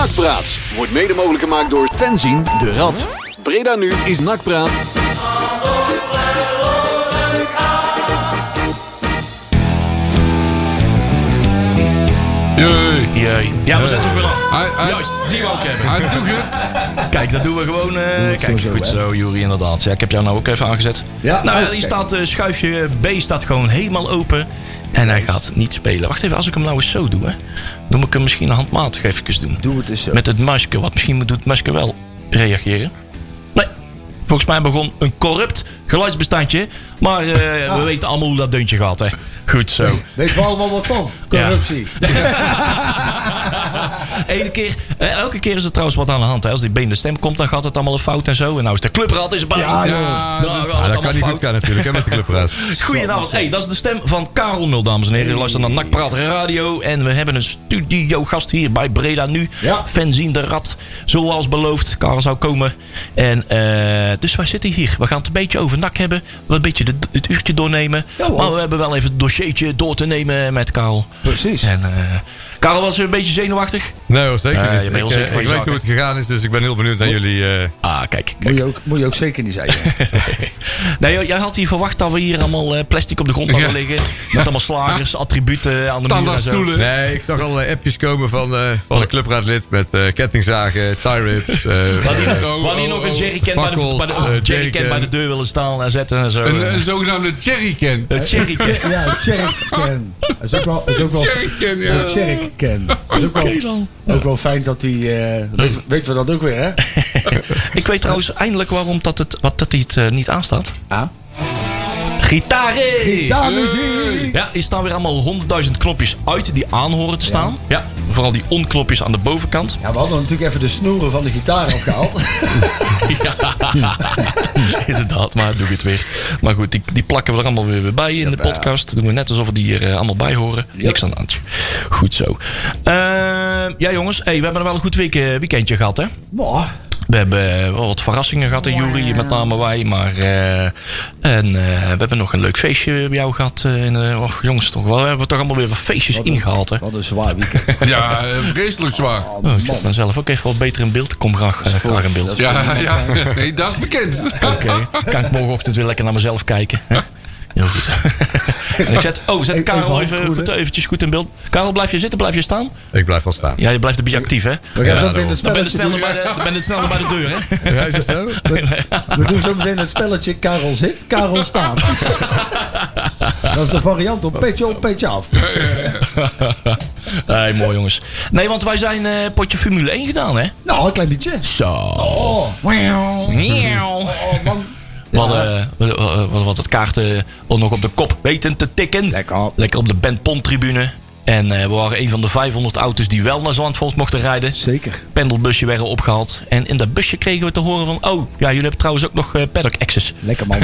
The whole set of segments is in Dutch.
Nakpraat wordt mede mogelijk gemaakt door Fenzien de Rad. Breda nu is Nakpraat. Jee. Jee. Ja, we zetten ook wel aan. Juist, die wou ik hebben. Hij doet het. Kijk, dat doen we gewoon. eh, kijk, zo, goed hè? zo, Jury, inderdaad. Ja, ik heb jou nou ook even aangezet. Ja, nou, oké. die staat, eh, schuifje B staat gewoon helemaal open. En hij gaat niet spelen. Wacht even, als ik hem nou eens zo doe, hè. Dan moet ik hem misschien handmatig even doen. Doe het eens zo. Met het masker. Wat misschien doet het masker wel reageren. Nee. Volgens mij begon een corrupt geluidsbestandje. Maar eh, Ah. we weten allemaal hoe dat deuntje gaat, hè. Goed zo. Weet je allemaal wat van? Corruptie. Ene keer, eh, elke keer is er trouwens wat aan de hand. Hè. Als die been de stem komt, dan gaat het allemaal fout en zo. En nou is de clubraad is erbij. Ja, joh. Ja, Nou, Ja, dat kan niet fout. goed gaan natuurlijk, hè, met de clubraad. Goedenavond. Hey, dat is de stem van Karel Mul, dames en heren. Je luistert naar Nakpraat Radio. En we hebben een studiogast hier bij Breda nu. Ja. Fenzien de Rad. Zoals beloofd. Karel zou komen. En, eh, dus wij zitten hier. We gaan het een beetje over NAC hebben. We een beetje de, het uurtje doornemen. Ja, maar we hebben wel even het dossiertje door te nemen met Karel. Precies. En, eh, Karel was een beetje zenuwachtig. Nee hoor, zeker niet. je bent heel ik, zeker eh, van ik je weet zaken. hoe het gegaan is, dus ik ben heel benieuwd naar jullie. eh, Ah, kijk. Moet kijk. je, ook, moet je ook zeker niet zeggen. Nee, jij had hier verwacht dat we hier allemaal eh, plastic op de grond hadden Ja. liggen. Met allemaal slagers, attributen aan de muur en zo. Nee, ik zag al appjes komen van, eh, van een clubraadlid met eh, kettingzagen, tie rips. eh, Wat hier, Oh, oh, nog een jerrycan bij de, bij de, jerrycan jerrycan. bij de deur willen staan en zetten en zo. Een, een zogenaamde cherrycan. Een jerrycan. Ja, Cherry Ken. Dat is ook wel, dat is ook wel, Cherrycan, ja. Ken. Dat is ook wel, Oké dan. ook wel fijn dat hij... eh weet, weten we dat ook weer, hè? Ik weet trouwens eindelijk waarom dat het, wat, dat hij het eh, niet aanstaat. Ah. Gitaren! Ja, muziek! Ja, hier staan weer allemaal honderdduizend knopjes uit die aan horen te staan. Ja. Vooral die onknopjes aan de bovenkant. Ja, we hadden natuurlijk even de snoeren van de gitaar afgehaald. Inderdaad, maar doe ik het weer. Maar goed, die, die plakken we er allemaal weer bij in de podcast. Doen we net alsof we die er eh, allemaal bij horen. Niks aan de hand. Goed zo. Eh, ja, jongens, hey, we hebben er wel een goed week, eh, weekendje gehad, hè? Boah. We hebben wel wat verrassingen gehad, hè, Jury, met name wij. Maar, eh, en eh, we hebben nog een leuk feestje bij jou gehad. eh, in, eh, och, jongens, toch wel. We hebben toch allemaal weer wat feestjes ingehaald, hè? Wat een zwaar weekend. Ja, vreselijk zwaar. Oh, ik zet mezelf ook even wat beter in beeld. Ik kom graag, eh, graag in beeld. Ja, ja. Nee, dat is bekend. Oké. Kan ik morgenochtend weer lekker naar mezelf kijken. hè? Heel goed. en ik zet, oh, zet Karel even goed, eventjes goed in beeld. Karel, blijf je zitten? Blijf je staan? ik blijf wel staan. Ja, je blijft een beetje actief, hè? We gaan Ja, zo meteen daarom. het Dan ben je sneller bij de, dan ben je sneller bij de deur, hè? Ja, is het zo? We doen zo meteen het spelletje Karel zit, Karel staat. Dat is de variant op petje op, petje af. hey, mooi jongens. Nee, want wij zijn eh, potje Formule 1 gedaan, hè? Nou, een klein beetje. Zo. Oh. Oh, man. We hadden, we, we- we hadden wat het kaarten al nog op de kop weten te tikken. Lekker. Lekker op de Ben Pont tribune. En eh, we waren een van de 500 auto's die wel naar Zandvoort mochten rijden. Zeker. pendelbusje werden opgehaald. En in dat busje kregen we te horen van... Oh, ja, jullie hebben trouwens ook nog eh, paddock access. Lekker man.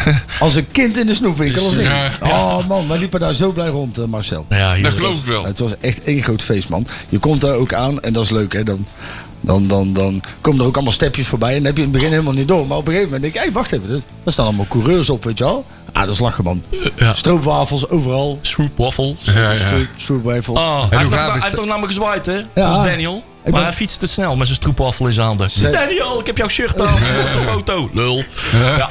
Als een kind in de snoepwinkel, of niet? Ja. Oh man, wij liepen daar zo blij rond, eh, Marcel. Ja, Dat geloof ik wel. Het was echt één groot feest, man. Je komt daar ook aan en dat is leuk, hè. Dan, dan, dan, dan komen er ook allemaal stepjes voorbij. En dan heb je in het begin helemaal niet door. Maar op een gegeven moment denk ik, hé, wacht even. dus- Er staan allemaal coureurs op, weet je wel. Ah, dat is lachen, man. Ja. Stroopwafels overal. Swoop waffles. Ja, ja. Stroop- Stroopwafels. Oh, hij, heeft hij het- toch naar me gezwaaid, hè? Dat is Daniel. Maar hij fietst te snel met zijn stroopwafel in zijn handen. Daniel, ik heb jouw shirt aan op de foto. Lul. Ja.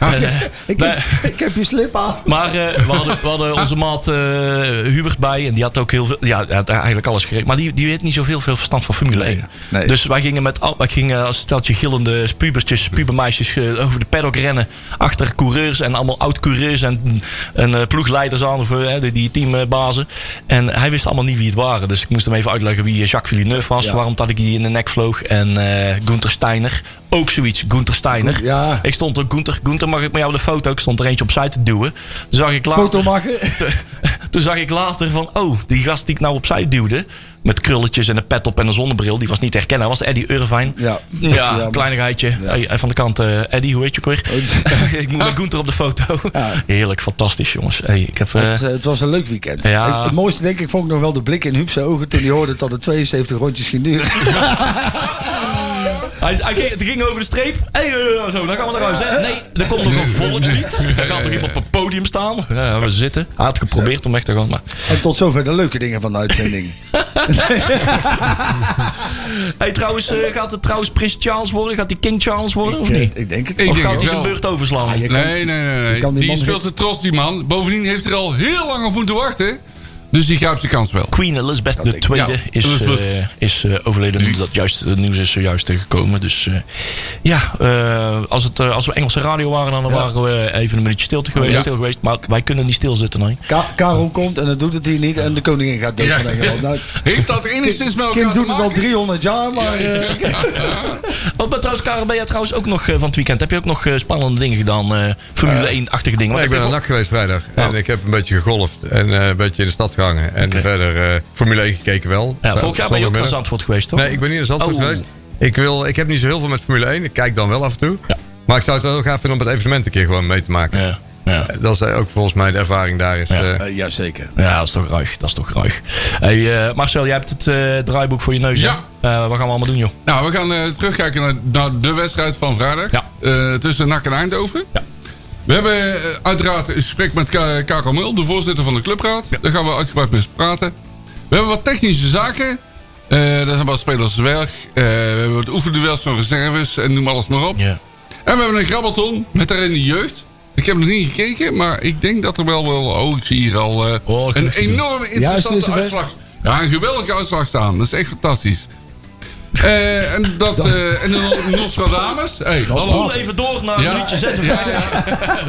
En, eh, ik, heb, ik heb je slip aan. maar eh, we, hadden, we hadden onze maat eh, Hubert bij. En die had ook heel veel... Ja, had eigenlijk alles geregeld. Maar die, die heeft niet zoveel veel verstand van Formule 1. nee. Dus wij gingen, met, wij gingen als steltje gillende pubertjes, pubermeisjes... eh, over de paddock rennen. Achter coureurs en allemaal oud-coureurs en, en eh, ploegleiders aan. Of, eh, die, die teambazen. En hij wist allemaal niet wie het waren. Dus ik moest hem even uitleggen wie eh, Jacques Villeneuve was. Ja. Waarom dat ik die in de nek vloog. En eh Gunther Steiner. Ook zoiets, Gunther Steiner. Ja. Ik stond er, Gunther, Gunther, mag ik met jou de foto? Ik stond er eentje opzij te duwen. Toen zag ik later, Foto toen zag ik later van, oh, die gast die ik nou opzij duwde. Met krulletjes en een pet op en een zonnebril. Die was niet te herkennen. Dat was Eddie Irvine. Ja. Ja, kleinigheidje. Ja. Hey, van de kant, eh, Eddie, hoe heet je weer? ik moet met Gunther op de foto. Ja. Heerlijk, fantastisch jongens. Hey, ik heb, eh, Het, eh, het was een leuk weekend. Ja. Ik- het mooiste denk ik vond ik nog wel de blik in Huub's ogen toen hij hoorde dat het 72 rondjes ging duren. Hij, hij ging, het ging over de streep. Hey, eh, zo, dan gaan we naar huis. Hè? Nee, er komt nog een volkslied. Dan gaat nog iemand op het podium staan. Ja, we zitten. Hij had geprobeerd om weg te gaan. Maar... En tot zover de leuke dingen van de uitzending. Hey, trouwens, eh, gaat het trouwens Prins Charles worden? Gaat hij King Charles worden of niet? ik denk het. Ik Of denk gaat hij zijn beurt overslaan? kan- Nee, nee, nee. nee. die speelt te trots, die man. Bovendien heeft hij er al heel lang op moeten wachten. Dus die grijpt zijn kans wel. Queen Elizabeth. II Ja, is, Elizabeth. eh, is eh, overleden. Dat juist, het nieuws is zojuist gekomen. Dus eh, ja, eh, als, het, als we Engelse radio waren, dan waren we even een minuutje stil, te geweest, Ja. stil geweest. Maar wij kunnen niet stilzitten. Nee. Ka- Karel komt en dat doet het hier niet. En de koningin gaat dood. Nou, Heeft dat enigszins met elkaar Kim doet het al maken? 300 jaar, maar... Wat maar trouwens, Karel, ben jij trouwens ook nog van het weekend? Heb je ook nog spannende dingen gedaan? eh, Formule 1-achtige dingen? Want ik ben heb naar je NAC geweest vrijdag. En ik heb een beetje gegolfd. En eh, een beetje in de stad En verder eh, Formule 1 gekeken wel. Ja, vorig jaar ben je ook naar. Zandvoort geweest, toch? Nee, ik ben niet naar Zandvoort Oh. geweest. Ik, wil, ik heb niet zo heel veel met Formule 1. Ik kijk dan wel af en toe. Ja. Maar ik zou het wel heel gaaf vinden om het evenement een keer gewoon mee te maken. Ja, ja. Dat is ook volgens mij de ervaring daar is. eh, eh, Jazeker. Ja, dat is toch ruig. Dat is toch ruig. Hey, eh, Marcel, jij hebt het eh, draaiboek voor je neus? Ja. Eh, wat gaan we allemaal doen, joh? Nou, we gaan eh, terugkijken naar, naar de wedstrijd van vrijdag. Ja. Eh, tussen NAC en Eindhoven. Ja. We hebben eh, uiteraard een gesprek met Ka- Karel Mul, de voorzitter van de clubraad. Daar gaan we uitgebreid mee praten. We hebben wat technische zaken. Eh dat hebben wat spelers weg. Eh, we hebben wat oefenduels van reserves en noem alles maar op. Ja. En we hebben een grabbelton met daarin de jeugd. Ik heb nog niet gekeken, maar ik denk dat er wel wel... Oh, ik zie hier al Oh, een enorme interessante er uitslag. Ja, een geweldige uitslag staan. Dat is echt fantastisch. Eh, en dat... eh, en de Nostradamus. Hey, hallo. Spoel even door naar Ja. minuutje 56.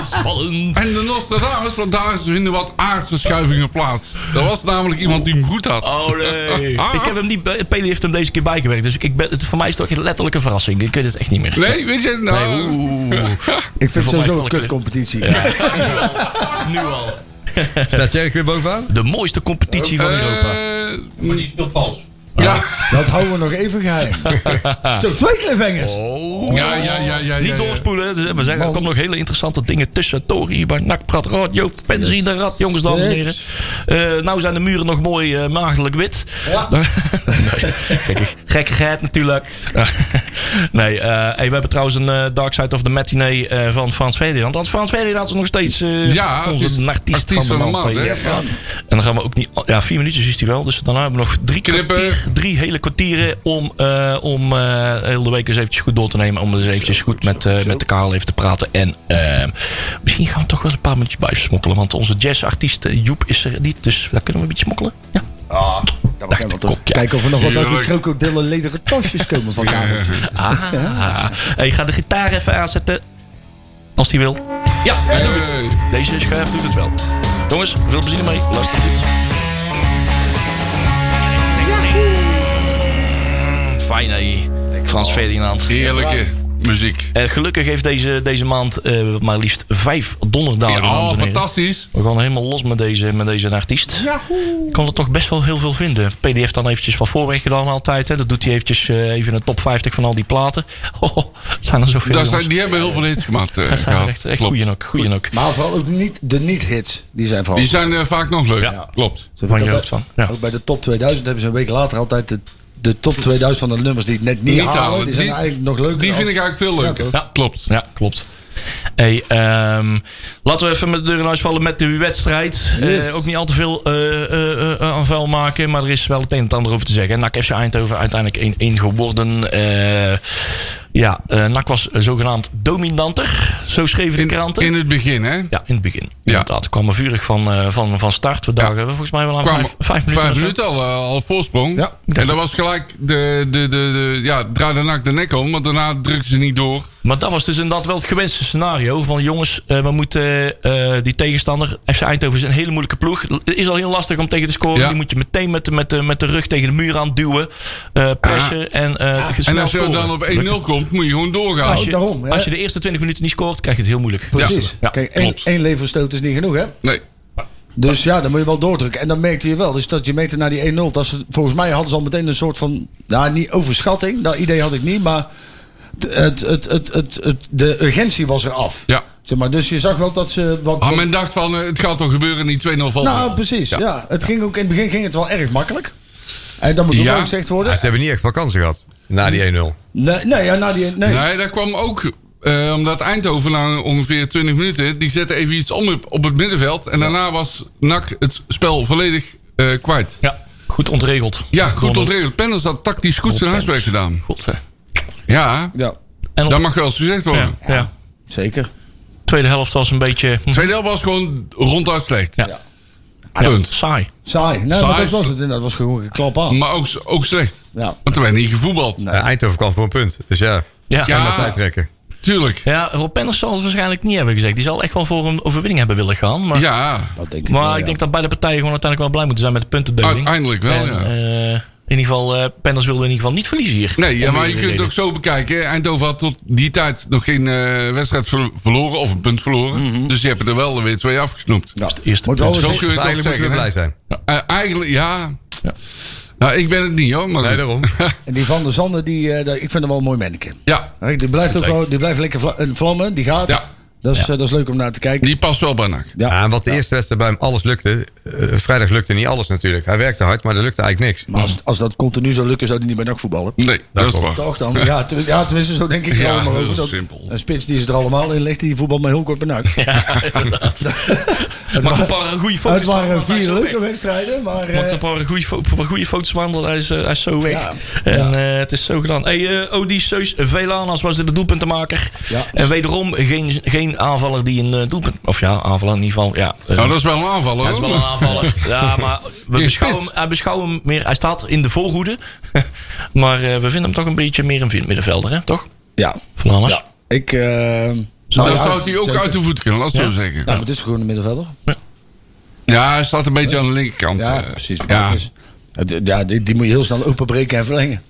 Spannend. En de Nostradamus, want daar vinden wat aardverschuivingen plaats. Er was namelijk iemand die hem goed had. Oh nee. ik heb hem niet... bij- Peli heeft hem deze keer bijgewerkt. Dus ik ben, het, voor mij is het toch letterlijk een verrassing. Ik weet het echt niet meer. Nee, weet je? Nou, Nee. Ik vind Voor het sowieso een kutcompetitie. Nu al. Staat Jerk weer bovenaan? De mooiste competitie van Europa. eh, Maar die speelt vals. Ja. Dat houden we nog even geheim. Zo, twee cliffhangers. Oh. Ja, ja, ja, ja, Niet ja, ja. doorspoelen. Dus we zeggen, er komen nog hele interessante dingen tussen. Tor hier bij NAC, Prat, Rad, Joost, Benzine, Rad, jongens, dames en heren. Eh, nou zijn de muren nog mooi eh maagdelijk wit. Ja. nee, kijk, gekkigheid natuurlijk. nee, eh, hey, we hebben trouwens een Dark Side of the Matinee eh, van Frans Ferdinand. Want Frans Ferdinand is nog steeds eh, Ja, onze artiest- van de van de maand. En dan gaan we ook niet... Ja, vier minuutjes is hij wel. Dus daarna hebben we nog drie Knippen. kwartier, drie hele kwartieren om, eh, om eh, heel de week eens eventjes goed door te nemen. Om eens eventjes goed met, eh, met de Karel even te praten. En misschien gaan we toch wel een paar minuutjes bij smokkelen. Want onze jazzartiest Joep is er niet. Dus daar kunnen we een beetje smokkelen. Ja. Ah, ik ook, ja. kijken of er nog wat uit die krokodillen lederen tasjes komen van Karel. Ah. Hey, ga de gitaar even aanzetten. Als die wil. Ja, hij doet het. Deze schuif doet het wel. Jongens, veel plezier mee. Luister goed. Fijn hé. Frans Ferdinand. Heerlijke muziek. Eh, gelukkig heeft deze, deze maand eh, maar liefst vijf donderdagen. Ja, oh, fantastisch. We gaan helemaal los met deze, met deze artiest. Ik kon er toch best wel heel veel vinden. PD heeft dan eventjes wat voorwerk gedaan altijd. Hè. Dat doet hij eventjes eh, even een top 50 van al die platen. Oh, zijn er zoveel zijn, die hebben heel veel hits gemaakt. eh, Dat zijn echt, echt goeie ook. Goeie ook. Maar vooral ook niet, de niet-hits. Die zijn vooral... Die zijn vaak nog leuk. Ja. Klopt. Zo Van je van. Ja. Ook bij de top 2000 hebben ze een week later altijd de, de top 2000 van de nummers die het net niet, Niet halen. halen. Die zijn Die- eigenlijk nog leuker. Die vind als- ik eigenlijk veel leuker. Ja. Klopt. Ja, klopt. Hey, ehm, laten we even met de deur in huis vallen met de wedstrijd. Yes. Eh, ook niet al te veel eh, eh, eh, aan vuil maken, maar er is wel het een en het ander over te zeggen. NAC FC Eindhoven uiteindelijk 1-1 geworden. Eh, ja, eh NAC was zogenaamd dominanter, zo schreven de kranten. in het begin, hè? ja, in het begin. Inderdaad, we kwamen vurig van, eh, van, van start. We dagen volgens mij wel aan vijf, vijf minuten. Vijf minuten al, eh, al voorsprong. Ja. En dat was gelijk de, de, de, de, ja, draaide nak de nek om, want daarna drukten ze niet door. Maar dat was dus inderdaad wel het gewenste scenario. Van jongens, eh, we moeten eh, die tegenstander. FC Eindhoven is een hele moeilijke ploeg. Het is al heel lastig om tegen te scoren. Ja. Die moet je meteen met de, met, de, met de rug tegen de muur aan duwen. eh, pressen en eh snel en als je scoren. dan op 1-0 komt, moet je gewoon doorgaan. Als Oh, je, daarom, als je de eerste 20 minuten niet scoort, krijg je het heel moeilijk. Precies. Ja, Kijk, één, leverstoot is niet genoeg, hè? Nee. Dus ja, dan moet je wel doordrukken. En dan merkte je wel. Dus dat je meter naar die 1-0. Dat ze, volgens mij hadden ze al meteen een soort van. Nou, niet overschatting. Dat idee had ik niet. Maar het, het, het, het, het, de urgentie was er af. Ja. Zeg maar, dus je zag wel dat ze. Wat, Ah, men dacht van, eh, het gaat toch gebeuren, die 2-0 valt nou, wel. precies. Ja. Ja. Het ging ook, in het begin ging het wel erg makkelijk. En dat moet ook Ja. wel gezegd worden. Ja, ze hebben niet echt vakantie gehad. Na die 1-0. Nee, nee, ja, na die, nee. Nee, dat kwam ook eh, omdat Eindhoven na ongeveer 20 minuten... die zette even iets om op- het middenveld. En daarna was NAC het spel volledig eh, kwijt. Ja, goed ontregeld. Ja, goed ontregeld. Penders had tactisch goed zijn huiswerk gedaan. Godver. Ja, Ja, En op, dat mag wel eens gezegd worden. ja, ja. zeker. Tweede helft was een beetje... Tweede helft was gewoon ronduit slecht. Ja. Ja. ja, Punt. saai. Saai. Nee, Saai. maar dat was het. En dat was gewoon een klap aan. Maar ook, ook slecht. Ja. Want er werd niet gevoetbald. Eindhoven kwam voor een punt. Dus ja, Ja. Ja. maar tijd trekken. Tuurlijk. Ja, Rob Penders zal het waarschijnlijk niet hebben gezegd. Die zal echt wel voor een overwinning hebben willen gaan. Maar, Ja, Dat denk ik maar wel, ik ja. denk dat beide partijen gewoon uiteindelijk wel blij moeten zijn met de puntendeling. uiteindelijk wel, En, ja. eh, in ieder geval, eh Penders wilde in ieder geval niet verliezen hier. Nee, ja, maar je kunt het ook zo bekijken. Eindhoven had tot die tijd nog geen eh, wedstrijd ver- verloren of een punt verloren. Dus die hebben er wel weer twee afgesnoept. Ja. eerste Moet punt. Zo kun je Dus het ook eigenlijk zeggen. blij zijn. Eh, eigenlijk, ja. Ja. Nou, ik ben het niet hoor. Maar Nee, goed. daarom. En die Van der Zanden, die, eh, dat- ik vind hem wel een mooi manneke. Ja, Die blijft ook wel, die blijft lekker vla- vlammen. Die gaat. Ja. Dat, is, eh, dat is leuk om naar te kijken. die past wel bij NAC. Ja. Ja, en wat de eerste wedstrijd bij hem alles lukte. eh, vrijdag lukte niet alles natuurlijk. Hij werkte hard, maar er lukte eigenlijk niks. Maar als, als dat continu zou lukken, zou hij niet bij NAC voetballen. Nee, dat is waar. Toch dan? Ja, ten- ja, tenminste, zo denk ik Ja, allemaal dat over. Dat- simpel. Een spits die ze er allemaal in legt, die voetbal maar heel kort bij NAC. Ja, inderdaad. Maakt een paar goede foto's Het waren vier leuke weg. wedstrijden, maar... Maakt eh, een paar goede, fo- paar goede foto's van, want hij is, eh, hij is zo weg. Ja. En eh, het is zo gedaan. Hey, eh Odysseus Velanas was de doelpuntenmaker. Ja. En wederom geen, geen aanvaller die een eh, doelpunt... Of ja, aanvaller in ieder geval. Ja, Nou, dat is wel een aanvaller. hij is wel een aanvaller. Ja, maar we beschouwen, hem, hij beschouwen hem meer... Hij staat in de voorhoede. maar eh, we vinden hem toch een beetje meer een middenvelder, hè? Toch? ja. Velanas? ja. Ik... eh, Dan ja, zou hij ook zeker. uit de voet kunnen, laat het zo zeggen. Ja, maar het is gewoon een middenvelder. Ja, hij staat een beetje aan de linkerkant. Ja, eh. precies. Ja, het is- het- ja, die, die moet je heel snel openbreken en verlengen.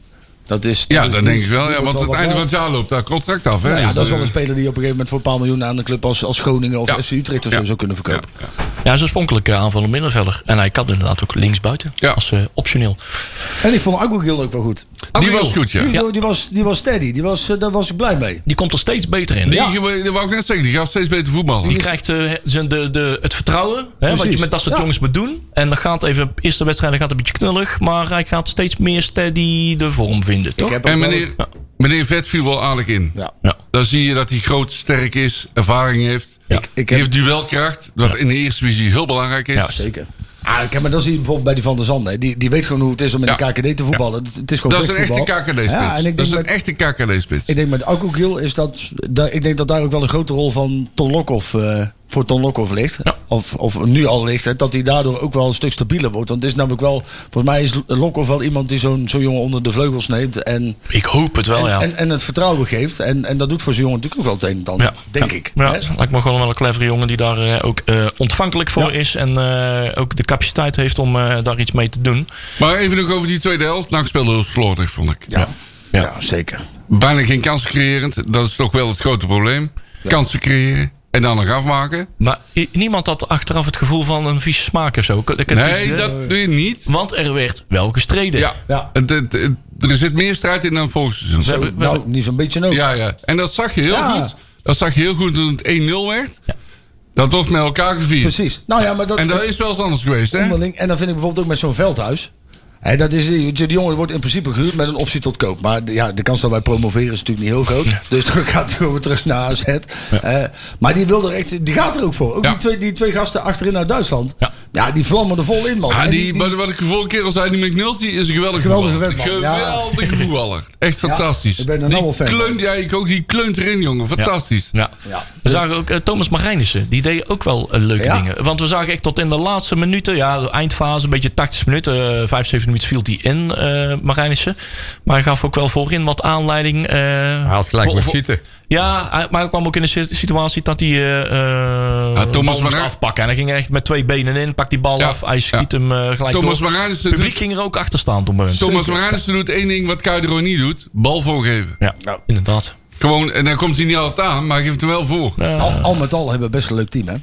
Dat is, ja dat denk ik wel. Ja, want het einde van wat het jaar loopt dat contract af. Hè? Nou ja, Dus, dat is wel eh, een speler die op een gegeven moment voor een paar miljoen aan een club als, als Groningen of Ja. FC Utrecht of zo Ja. zou kunnen verkopen. ja. Ja, is oorspronkelijk aanvallend middenvelder. En hij kan inderdaad ook linksbuiten. Ja. Als eh, optioneel. En ik vond Agogiel ook wel goed. Die was goed, ja. Die, die, was, die was steady, die was, eh, daar was ik blij mee. Die komt er steeds beter in. Die, Die, ge- dat wou ik net zeggen, die gaat steeds beter voetballen. krijgt eh, zijn de, de, het vertrouwen. Hè, wat je met dat soort Ja. jongens moet doen. En dan gaat even, eerste wedstrijd gaat een beetje knullig. Maar hij gaat steeds meer steady de vorm vinden. Toch? Ik heb En meneer, meneer Vet viel wel aardig in. Ja. Ja. Dan zie je dat hij groot, sterk is, ervaring heeft. Ja. Ik, ik heb, heeft duelkracht, wat in de eerste divisie heel belangrijk is. Ja, zeker. Ah, heb, maar dat zie je bijvoorbeeld bij die Van der Zanden. Die, die weet gewoon hoe het is om in Ja. de KKD te voetballen. Het- Het is gewoon dat is een echte. KKD-spits. Ja, dat is een met, echte KKD-spits. ik denk met Agogiel is dat, dat... Ik denk dat daar ook wel een grote rol van Ton Lokhoff... eh, voor Ton Lokhoff ligt. Ja. Of, of nu al ligt. Hè, dat hij daardoor ook wel een stuk stabieler wordt. Want het is namelijk wel... Volgens mij is Lokhoff wel iemand die zo'n zo'n jongen onder de vleugels neemt. En, Ik hoop het wel, en, ja. en, en het vertrouwen geeft. En, en dat doet voor zo'n jongen natuurlijk ook wel het een en ander. Ja. Denk Ja. ik. Ja, Hè? lijkt me gewoon wel een clevere jongen die daar eh, ook eh, ontvankelijk voor Ja. is. En eh, ook de capaciteit heeft om daar iets mee te doen. Maar even nog over die tweede helft. Nou, ik speelde heel slordig, vond ik. Ja. Ja. Ja. zeker. Bijna geen kansen creërend. Dat is toch wel het grote probleem. Kansen creëren en dan nog afmaken. Maar niemand had achteraf het gevoel van een vieze smaak of zo. Ik- Nee, dat doe je niet. Want er werd wel gestreden. Ja, Ja. Het, het- het- er zit meer strijd in dan seizoen. Ze hebben- nou, niet zo'n beetje ook. Ja, ja. En dat zag je heel Ja. goed. Dat zag je heel goed toen het 1-0 werd. Dat wordt met elkaar gevierd. Precies. Nou ja, maar dat, En dat is wel eens anders geweest, hè? onderling. En dan vind ik bijvoorbeeld ook met zo'n veldhuis. Hè, dat is, die die jongen wordt in principe gehuurd met een optie tot koop. Maar de- ja, de kans dat wij promoveren is natuurlijk niet heel groot. Dus dan gaat hij gewoon weer terug naar AZ. Eh, maar die, wil er echt, die gaat er ook voor. Ook Ja. die, twee, die twee gasten achterin uit Duitsland. Ja. Ja, die vlammen er vol in, man. En die, wat- wat ik de vorige keer al zei, die McNulty is een geweldige Geweldige voetballer. Geweldige voetballer. Echt fantastisch. ik ben er nou fan kleunt, ja, ik ook, die kleunt erin, jongen. Fantastisch. Ja. Ja. We zagen ook eh, Thomas Marijnissen. Die deed ook wel eh, leuke Ja. dingen. Want we zagen echt tot in de laatste minuten. Ja, de eindfase, een beetje 80 minuten. eh 5, 7 minuten viel hij in, eh Marijnissen. Maar hij gaf ook wel voorin wat aanleiding. eh, Hij had gelijk met schieten. Ja, maar hij kwam ook in een si- situatie dat hij eh eh, Thomas de moest afpakken. En hij ging echt met twee benen in, pakt die bal Ja, af. Hij schiet ja. hem gelijk Thomas door. Het publiek doet, ging er ook achter staan. Thomas Marijnissen doet één ding wat Kuidero niet doet. Bal voorgeven. Ja, inderdaad. Gewoon, en dan komt hij niet altijd aan, maar hij geeft hem wel voor. Al, al met al hebben we best een leuk team, hè?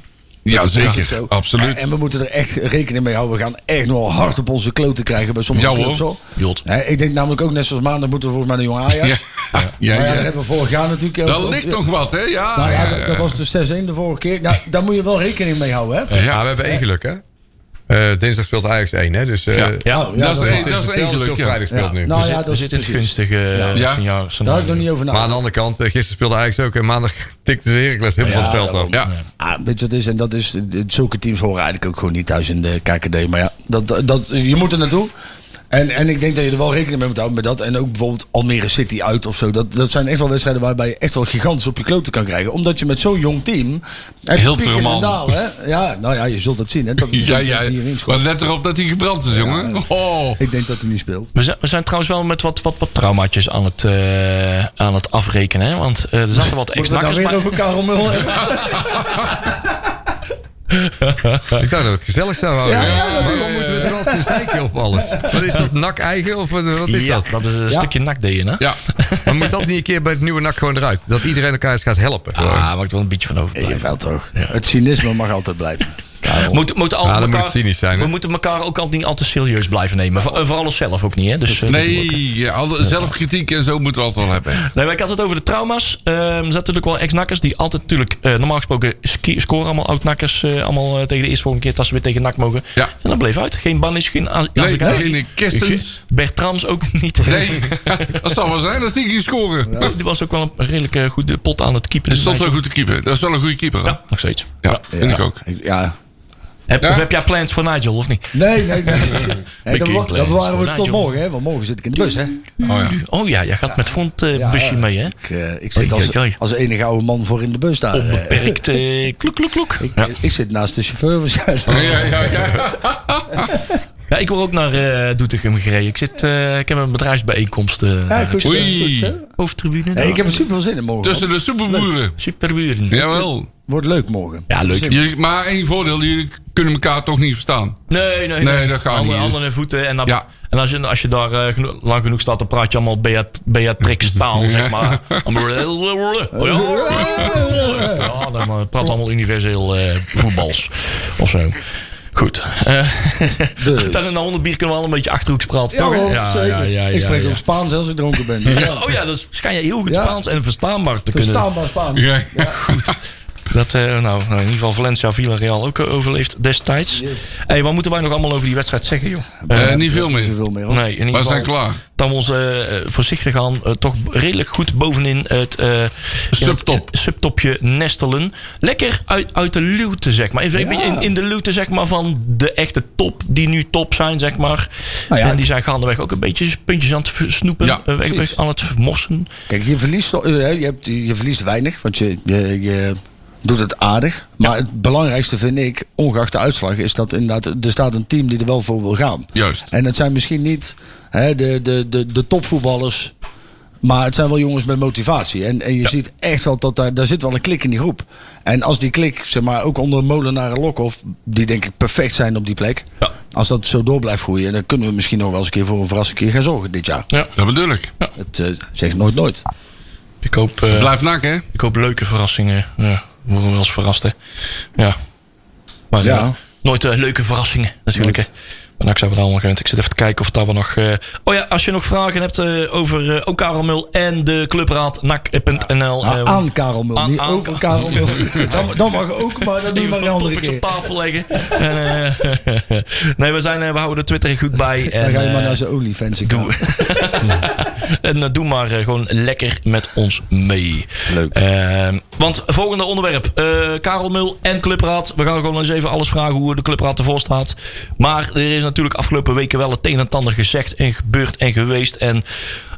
Ja, Dat zeker. zo. Absoluut. En we moeten er echt rekening mee houden. We gaan echt nog wel hard op onze kloten krijgen bij sommige Ja, clubs. hoor. hoor. Jot. Hè, ik denk namelijk ook, net zoals maandag, moeten we volgens mij naar Jong Ajax. Ja, ja, Maar ja, ja. dat hebben we vorig jaar natuurlijk. Ook- ligt nog wat, hè? Ja, Nou ja, ja, dat, dat was de 6-1 de vorige keer. Nou, daar moet je wel rekening mee houden, hè? ja. Ja, we hebben één geluk, hè? Eh, dinsdag speelt Ajax 1, hè? Dus eh Ja. Ja, Oh, ja, dat is dat een- is dat vrijdag speelt Ja. nu. Nou Dus- ja, we dat is het precies. gunstige eh, Ja. signaal- Daar had ik nog niet over Maar aan de nagedacht. andere kant, eh, gisteren speelde Ajax ook. En maandag tikte ze Heracles helemaal Ja, van het veld af. Ja. Ah, weet je wat het is? En dat is, zulke teams horen eigenlijk ook gewoon niet thuis in de KKD. Maar ja, dat, dat, je moet er naartoe. En, en ik denk dat je er wel rekening mee moet houden met dat. En ook bijvoorbeeld Almere City uit of zo. Dat, dat zijn echt wel wedstrijden waarbij je echt wel gigantisch op je kloten kan krijgen. Omdat je met zo'n jong team... Heel en man. hè? Ja, nou ja, je zult dat zien. Hè? Dat, Ja, ja. Maar let erop dat hij gebrand is, jongen. Oh. Ik denk dat hij niet speelt. We zijn, we zijn trouwens wel met wat, wat, wat traumaatjes aan het, eh, aan het afrekenen. Hè? Want eh, er zaten wat het ex-nakkers nou weer bij. over Karel Mul hebben? Ik dacht dat het gezellig zou houden. Ja, ja, dat Waarom moeten we toch altijd zeiken op alles? Wat is dat, nak eigen of wat, wat is Ja, dat? dat is een Ja. stukje nak-DNA. Ja. Maar moet dat niet een keer bij het nieuwe nak gewoon eruit? Dat iedereen elkaar eens gaat helpen. gewoon. Ah, ik er wel een beetje van Ja, overblijven. wel toch. Het cynisme mag altijd blijven. Moet, moeten altijd Ja, dan moet elkaar, het cynisch zijn, hè? we moeten elkaar ook altijd niet al te serieus blijven nemen. Voor- en vooral onszelf ook niet. Hè? Dus, eh, dat. Nee, ja, zelfkritiek en zo moeten we altijd wel hebben. Nee, maar ik had het over de trauma's. Ehm, er zijn natuurlijk wel ex-nakkers die altijd natuurlijk eh, normaal gesproken scoren allemaal oud-nakkers. eh, allemaal tegen de eerste volgende keer dat ze weer tegen NAC mogen. Ja. En dat bleef uit. Geen Bannis, geen Nee, geen Kistens. Bertrams ook niet. Nee, dat zal wel zijn als die ging scoren. Die was ook wel een redelijk goede pot aan het keeper. Hij stond wel goed te keeper. Dat is wel een goede keeper. hè? Ja, nog steeds. Ja, vind ik ook. Ja, Heb, Ja? Of heb jij plans voor Nigel, of niet? Nee, nee, nee. nee Plans dat bewaren we tot morgen, hè? Want morgen zit ik in de bus, hè? Oh ja. Oh ja, jij gaat met frontbusje Ja, busje ja. mee, hè? Ik, eh, ik zit Oei, als, als enige oude man voor in de bus daar. eh. Onbeperkt eh, kloek, kloek, kloek. ik, Ja. ik zit naast de chauffeur waarschijnlijk. Ja, ja, ja, ja. ja, ik word ook naar eh Doetinchem gereden. Ik, zit, eh, ik heb een bedrijfsbijeenkomst. eh Ja, goed zo, Oei. goed zo. hoofdtribune. Nee, ik heb er super veel zin in morgen. Tussen de superboeren. Superburen. Jawel. Wordt leuk morgen. Ja, leuk. Jullie- maar één voordeel, jullie kunnen elkaar toch niet verstaan. Nee, nee, Nee, dat gaat Handen, niet. handen en voeten. En, dan, Ja. en als, je, als je daar eh, geno- lang genoeg staat, dan praat je allemaal Beat, Beatrix taal, zeg maar. Allemaal- Ja, dan praat allemaal universeel eh, voetbals. Of zo. Goed. Eh Dus. 100 bier kunnen we al een beetje achterhoeks praten, Ja, toch? hoor, zeker. ik spreek ja. ook Spaans als ik dronken ben. Oh ja, dat schijn je heel goed Ja. Spaans en verstaanbaar te kunnen. Verstaanbaar Spaans. Ja. Dat, eh, nou, nou, in ieder geval Valencia Villarreal ook eh, overleefd destijds. Yes. Hey, wat moeten wij nog allemaal over die wedstrijd zeggen, joh? Eh, niet veel Niet meer. zoveel meer, hoor. Nee, in ieder geval zijn klaar. dat we ons voorzichtig aan toch redelijk goed bovenin het, eh, Subtop. het subtopje nestelen. Lekker uit, uit de luwte, zeg maar. Even Ja. in, in de luwte, zeg maar, van de echte top die nu top zijn, zeg maar. Nou ja. en die zijn gaandeweg ook een beetje puntjes aan het versnoepen, Ja, weg, precies. weg aan het vermorsen. Kijk, je verliest, toch- je, hebt, je verliest weinig, want je, je, je doet het aardig. Maar het belangrijkste vind ik, ongeacht de uitslag, is dat inderdaad, er staat een team die er wel voor wil gaan. Juist. En het zijn misschien niet hè, de, de, de, de topvoetballers. Maar het zijn wel jongens met motivatie. En, en je ziet echt wel dat daar, daar zit wel een klik in die groep. En als die klik, zeg maar, ook onder Molenaar en Lokhoff, die denk ik perfect zijn op die plek. Ja. Als dat zo door blijft groeien, dan kunnen we misschien nog wel eens een keer voor een verrassing keer gaan zorgen dit jaar. Ja. Dat bedoel ik. Het uh, zegt nooit nooit. Ik hoop, eh, Blijf nakken, hè? ik hoop leuke verrassingen. Ja, we worden wel eens verrast, hè. Ja. Maar Ja. eh, nooit eh, leuke verrassingen, natuurlijk, hè. Maar nou, ik zou het allemaal gewend. Ik zit even te kijken of daar we nog... eh, Oh ja, als je nog vragen hebt eh, over ook Karel Mul en de clubraad nak.nl. Eh, aan Karel Mul, aan- niet aan over Karel Mul. Dan, dan mag ook, maar dat doen we een andere keer. op tafel leggen. En, nee, we, zijn, we houden de Twitter goed bij. En, Dan ga je maar naar zijn OnlyFans doe, en doe maar gewoon lekker met ons mee. Leuk. Eh, want volgende onderwerp. Karel Mul en Clubraad. We gaan gewoon eens even alles vragen hoe de Clubraad ervoor staat. Maar er is natuurlijk afgelopen weken wel het een en ander gezegd en gebeurd en geweest. En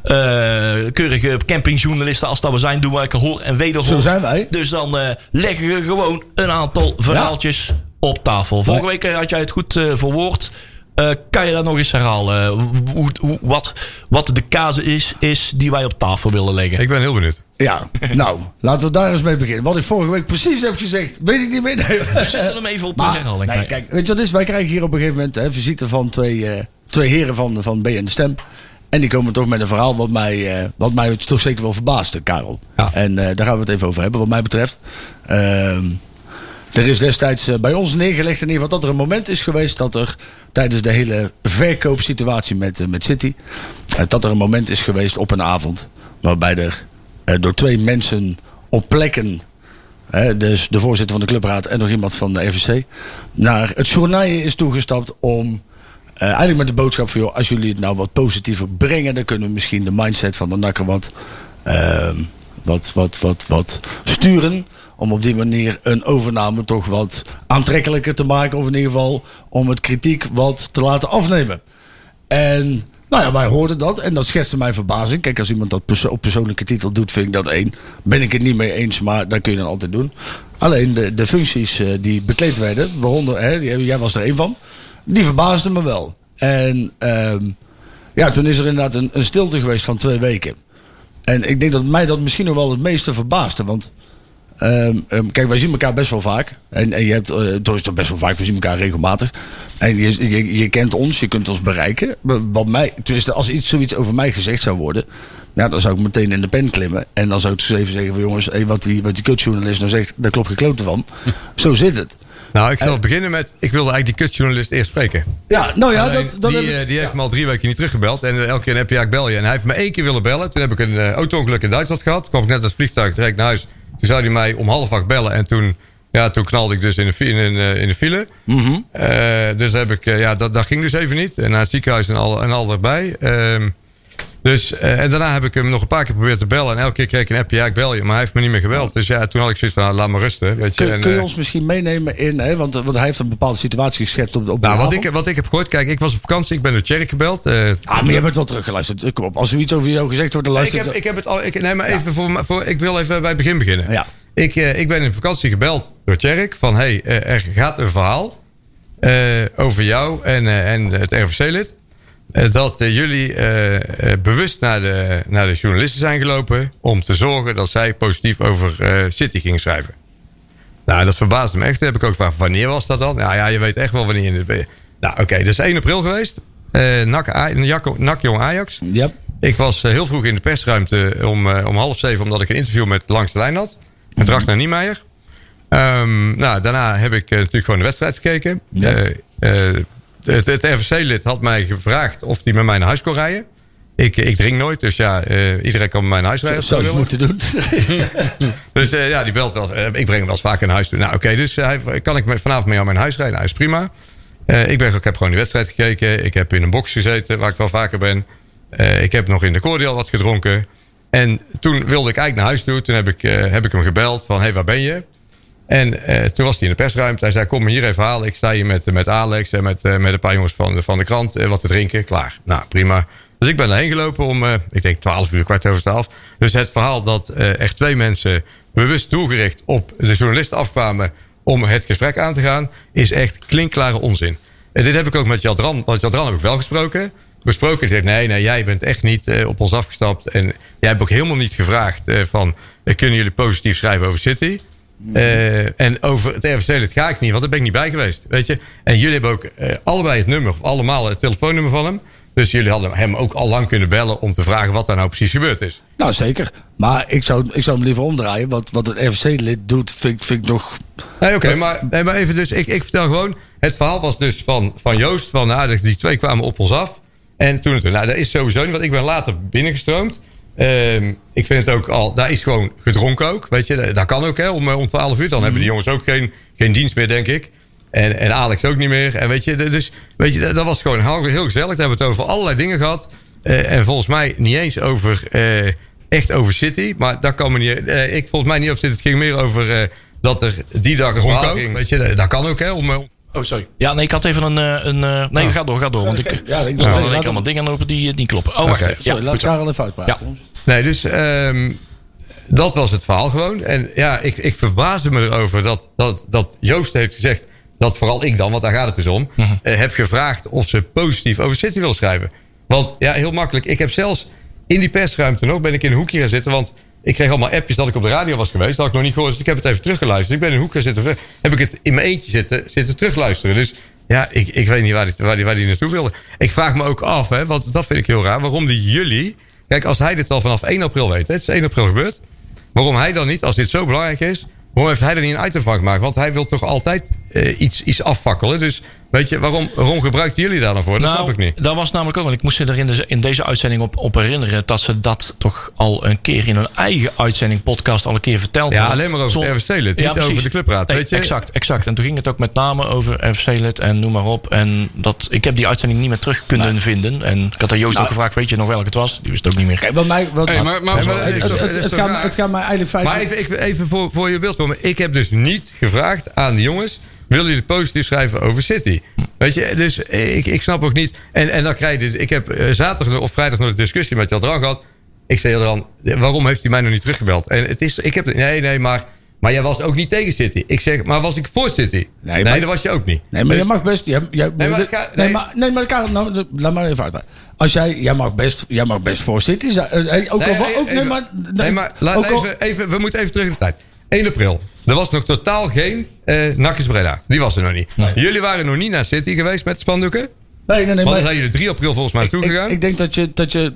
eh, keurige campingjournalisten als dat we zijn, doen wij hoor en wederhoor. Zo zijn wij. Dus dan eh, leggen we gewoon een aantal verhaaltjes op tafel. Vorige week had jij het goed eh, verwoord. Eh, kan je dat nog eens herhalen? Hoe, hoe, wat, wat de kazen is, is die wij op tafel willen leggen. Ik ben heel benieuwd. Ja, nou, laten we daar eens mee beginnen. Wat ik vorige week precies heb gezegd, weet ik niet meer. Nee. We zetten hem even op de Maar, herhaling. nee, kijk, weet je wat is? Wij krijgen hier op een gegeven moment hè, visite van twee, eh, twee heren van, van B en de Stem. En die komen toch met een verhaal wat mij, eh, wat mij toch zeker wel verbaasde, Karel. Ja. En eh, daar gaan we het even over hebben, wat mij betreft. Ehm, er is destijds bij ons neergelegd in ieder geval dat er een moment is geweest dat er tijdens de hele verkoopsituatie met, eh, met City, eh, dat er een moment is geweest op een avond waarbij er eh, door twee mensen op plekken dus de voorzitter van de clubraad en nog iemand van de RVC, naar het journaal is toegestapt om eigenlijk met de boodschap van, joh, als jullie het nou wat positiever brengen, dan kunnen we misschien de mindset van de nakker wat, ehm, wat, wat, wat, wat sturen. Om op die manier een overname toch wat aantrekkelijker te maken. Of in ieder geval om het kritiek wat te laten afnemen. En nou ja, wij hoorden dat en dat schetste mijn verbazing. Kijk, als iemand dat op persoonlijke titel doet, vind ik dat één. Ben ik het niet mee eens, maar dat kun je dan altijd doen. Alleen de, de functies eh, die bekleed werden, waaronder, hè, jij was er één van, die verbaasden me wel. En ehm, ja, toen is er inderdaad een, een stilte geweest van twee weken. En ik denk dat mij dat misschien nog wel het meeste verbaasde. Want ehm, ehm, kijk, wij zien elkaar best wel vaak. En, en je hebt, uh, toch is dat best wel vaak, we zien elkaar regelmatig. En je, je, je kent ons, je kunt ons bereiken. Wat mij, tenminste, als iets, zoiets over mij gezegd zou worden. Ja, dan zou ik meteen in de pen klimmen. En dan zou ik dus even zeggen van jongens, hey, wat die, wat die kutjournalist nou zegt, daar klopt gekloten van. Zo zit het. Nou, ik zal beginnen met... Ik wilde eigenlijk die kutjournalist eerst spreken. Ja, nou ja, Alleen, dat, dat die, heb ik- eh, die heeft me al drie weken niet teruggebeld. En eh, elke keer heb je ik bel je. En hij heeft me één keer willen bellen. Toen heb ik een eh, auto-ongeluk in Duitsland gehad. kwam ik net uit het vliegtuig direct naar huis. Toen zou hij mij om half acht bellen. En toen, ja, toen knalde ik dus in de, in, eh, in de file. Mhm. Eh, dus heb ik, eh, ja, dat, dat ging dus even niet. En naar het ziekenhuis en al, en al erbij. Ehm, dus, eh, en daarna heb ik hem nog een paar keer geprobeerd te bellen. En elke keer kreeg ik een appje, ja, ik bel je. Maar hij heeft me niet meer gebeld. Dus ja, toen had ik zoiets van, nou, laat me rusten. Weet je. Kun, En, kun je eh, ons misschien meenemen in, hè, want, want hij heeft een bepaalde situatie geschetst op, op de nou, wat avond. ik, wat ik heb gehoord, kijk, ik was op vakantie. Ik ben door Tjerk gebeld. eh, Ah, maar je bent wel teruggeluisterd. Kom op, als er iets over jou gezegd wordt, dan Nee, ik, luister heb, ik heb het al. Ik, nee, maar even voor, voor. Ik wil even bij het begin beginnen. Ja. Ik, ik ben in vakantie gebeld door Tjerk. Van hey, er gaat een verhaal. over jou en, en het RVC-lid. Eh, dat eh, jullie eh, bewust naar de, naar de journalisten zijn gelopen. om te zorgen dat zij positief over City gingen schrijven. Nou, dat verbaasde me echt. Toen heb ik ook gevraagd, wanneer was dat dan? Nou ja, je weet echt wel wanneer. het- Nou, oké, dat is 1 april geweest. NAC, NAC, NAC Jong Ajax. Ja. Ik was heel vroeg in de persruimte om, om half zeven, omdat ik een interview met Langs de Lijn had. Met Ragnar Niemeyer. Ehm, nou, daarna heb ik natuurlijk gewoon de wedstrijd gekeken. Het, het RVC-lid had mij gevraagd of hij met mij naar huis kon rijden. Ik, ik drink nooit, dus ja, eh, iedereen kan met mij naar huis rijden. Zou als je hij moeten doen. Dus eh, ja, die belt wel. eh, ik breng hem wel eens vaak naar huis toe. Nou, oké, dus hij, kan ik vanavond met jou naar mijn huis rijden? Nou, is prima. Ik, ben, ik heb gewoon die wedstrijd gekeken. Ik heb in een box gezeten, waar ik wel vaker ben. Ik heb nog in de cordial wat gedronken. En toen wilde ik eigenlijk naar huis toe. Toen heb ik, heb ik hem gebeld van, hé, hey, waar ben je? En eh, toen was hij in de persruimte. Hij zei, kom me hier even halen. Ik sta hier met, met Alex en met, eh, met een paar jongens van, de- van de krant. eh, wat te drinken. Klaar. Nou, prima. Dus ik ben daarheen gelopen om, eh, ik denk 12 uur, kwart over 12. Dus het verhaal dat eh, echt twee mensen bewust doelgericht op de journalisten afkwamen om het gesprek aan te gaan, is echt klinkklare onzin. En dit heb ik ook met Jadran, want Jadran heb ik wel gesproken. Besproken, die zegt nee, nee, jij bent echt niet eh, op ons afgestapt. En jij hebt ook helemaal niet gevraagd eh, van, eh, kunnen jullie positief schrijven over City? Eh, en over het RVC-lid ga ik niet, want daar ben ik niet bij geweest. Weet je? En jullie hebben ook eh, allebei het nummer, of allemaal het telefoonnummer van hem. Dus jullie hadden hem ook al lang kunnen bellen om te vragen wat daar nou precies gebeurd is. Nou, zeker. Maar ik zou, ik zou hem liever omdraaien. Want wat het RFC-lid doet, vind, ik- vind ik nog... Nee, oké, maar, nee, maar even dus, ik, ik vertel gewoon. Het verhaal was dus van, van Joost, van nou, die twee kwamen op ons af. En toen nou, dat is sowieso niet, want ik ben later binnengestroomd. Ehm, ik vind het ook al, daar is gewoon gedronken ook, weet je. Dat, dat kan ook, hè, om, eh, om 12 uur. Dan hebben die jongens ook geen, geen dienst meer, denk ik. En, en Alex ook niet meer. En weet je, dus, weet je, dat, dat was gewoon heel, heel gezellig. Daar hebben we het over allerlei dingen gehad. Eh, en volgens mij niet eens over, eh, echt over City. Maar daar kan me niet, ik volgens mij niet over City. Het ging meer over dat er die dag ging. Weet je, dat, dat kan ook, hè. Om, Oh, sorry. Ja, nee, ik had even een... eh, een eh, nee, ga door, ga door. Want ik... Ja, ik allemaal dingen open die eh, niet kloppen. Oh, wacht even. Sorry, Ja, laat. Karel even uitpraten. Ja. Nee, dus ehm, dat was het verhaal gewoon. En ja, ik, ik verbaasde me erover dat, dat, dat Joost heeft gezegd... dat vooral ik dan, want daar gaat het dus om... eh, heb gevraagd of ze positief over City wil schrijven. Want ja, heel makkelijk. Ik heb zelfs in die persruimte nog... ben ik in een hoekje gaan zitten, want... Ik kreeg allemaal appjes dat ik op de radio was geweest. Dat had ik nog niet gehoord. Dus ik heb het even teruggeluisterd. Ik ben in een hoek gaan zitten. Heb ik het in mijn eentje zitten, zitten terugluisteren. Dus ja, ik, ik weet niet waar die, waar, die, waar die naartoe wilde. Ik vraag me ook af, hè, want dat vind ik heel raar. Waarom die jullie... Kijk, als hij dit al vanaf 1 april weet. Het is 1 april gebeurd. Waarom hij dan niet, als dit zo belangrijk is... Waarom heeft hij er niet een item van gemaakt? Want hij wil toch altijd eh, iets, iets afvakkelen. Dus weet je, waarom, waarom gebruikten jullie daar dan voor? Dat snap ik niet. Dat was namelijk ook, want ik moest ze er in, de, in deze uitzending op, op herinneren dat ze dat toch al een keer in hun eigen uitzending, podcast, al een keer verteld Ja, hadden. alleen maar over Zon- RVC lid, niet precies. over de clubraad. Nee, weet je? Exact, exact. En toen ging het ook met name over RFC lid en noem maar op. En dat, ik heb die uitzending niet meer terug kunnen vinden. En ik had aan Joost Nou. ook gevraagd, weet je nog welke het was? Die wist het ook niet meer. Kijk, wat mij, wat, Hey, maar, maar, Nee, maar dat het, gaat, raar? het gaat mij eigenlijk feit. Maar even, ik- even voor, voor je beeldvorming. Ik heb dus niet gevraagd aan de jongens... willen jullie positief schrijven over City? Weet je, dus ik, ik snap ook niet... En, en dan krijg je dus... Ik heb eh, zaterdag of vrijdag nog een discussie met Jadran gehad. Ik zei Jadran, waarom heeft hij mij nog niet teruggebeld? En het is... Ik heb, nee, nee, maar... Maar jij was ook niet tegen City. Ik zeg, maar was ik voor City? Nee, maar- dat was je ook niet. Nee, maar Dus- je mag best. Jij, jij, Nee, maar nee, nee. maar, nee, maar nou, laat maar even uit. Als jij, jij mag best, jij mag best voor City zijn. eh, eh, ook al, Nee, ook, nee, maar, nee, maar laat ook al- even, even, we moeten even terug in de tijd. 1 april. Er was nog totaal geen Nakkes Breda. Die was er nog niet. Jullie waren nog niet naar City geweest met spandoeken. Nee, nee, nee, Want maar, dan zijn jullie 3 april volgens mij naartoe ik, gegaan. ik denk dat je, dat je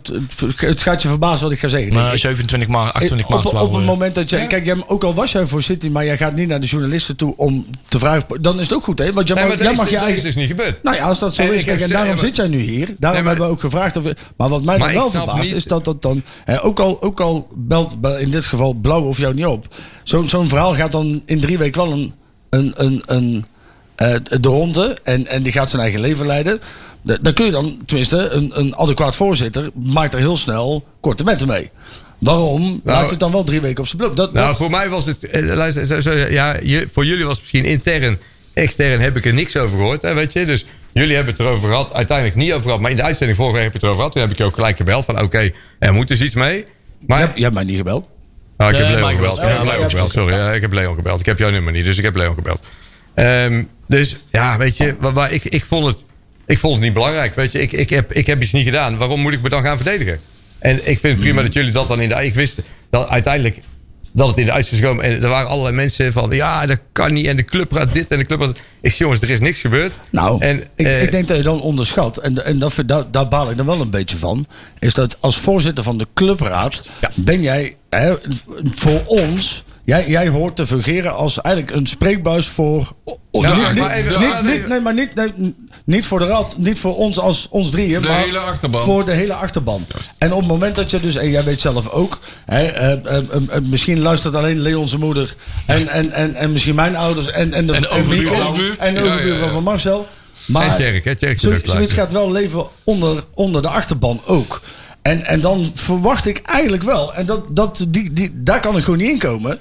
het- gaat je verbazen wat ik ga zeggen. Maar Ik- 27 maart, 28 op, maart op, op het we- moment dat je, kijk, jij, ook al was jij voor City, maar jij gaat niet naar de journalisten toe om te vragen, dan is het ook goed, hè? Want jij nee, mag, maar jij dat, mag is, je dat eigen, is dus niet gebeurd. Nou ja, als dat zo En is, kijk, heb en daarom zit jij nu hier. Daarom maar- hebben we ook gevraagd of. Maar wat mij Maar dan wel verbaast, niet- is dat dat dan. Hè, ook, al, ook al belt bel- in dit geval Blauw of jou niet op. Zo'n zo'n verhaal gaat dan in drie weken wel een. een, een, een eh, de ronde. En, en die gaat zijn eigen leven leiden. Da- Dan kun je dan, tenminste, een, een adequaat voorzitter. maakt er heel snel korte metten mee. Waarom maakt het dan wel drie weken op zijn blok? Dat, Nou, dat- voor mij was het... eh, Luister, ja, je, voor jullie was het misschien intern. Extern heb ik er niks over gehoord, hè, weet je. Dus jullie hebben het erover gehad. Uiteindelijk niet over gehad. Maar in de uitzending vorige week heb je het erover gehad. Toen heb ik je ook gelijk gebeld van... Oké, er moet dus iets mee. Maar... je, hebt, je hebt mij niet gebeld. Nou, ik heb Leon ik gebeld. Ik sorry. Ja, ik heb Leon gebeld. Ik heb jouw nummer niet, dus ik heb Leon gebeld. Ehm, dus ja, weet je, waar, waar ik, ik, vond het, ik vond het niet belangrijk. Weet je, ik, ik, heb, ik heb iets niet gedaan. Waarom moet ik me dan gaan verdedigen? En ik vind het prima Hmm. dat jullie dat dan in de... Ik wist dat uiteindelijk dat het in de uitzending kwam. En er waren allerlei mensen van... Ja, dat kan niet. En de club gaat dit en de club gaat... Ik zeg, jongens, er is niks gebeurd. Nou, en, ik, eh, ik denk dat je dan onderschat, en, en dat, daar, daar baal ik dan wel een beetje van, is dat als voorzitter van de clubraad ben jij hè, voor ons, jij, jij hoort te fungeren als eigenlijk een spreekbuis voor. Ja, niet, maar even- niet- niet- nee, maar niet, nee, niet voor de raad, niet voor ons als ons drieën, De maar hele achterban. voor de hele achterban. En op het moment dat je dus, en jij weet zelf ook, hè, eh, eh, eh, misschien luistert alleen Leon zijn moeder en, en, en, en misschien mijn ouders en, en de En overbuurvrouw. En de Ja, ja, overbuurvrouw van Marcel. Maar En Tjerk, hè? Tjerk zoiets gaat wel leven onder, onder de achterban ook. En, en dan verwacht ik eigenlijk wel, en dat, dat, die, die, daar kan ik gewoon niet in komen,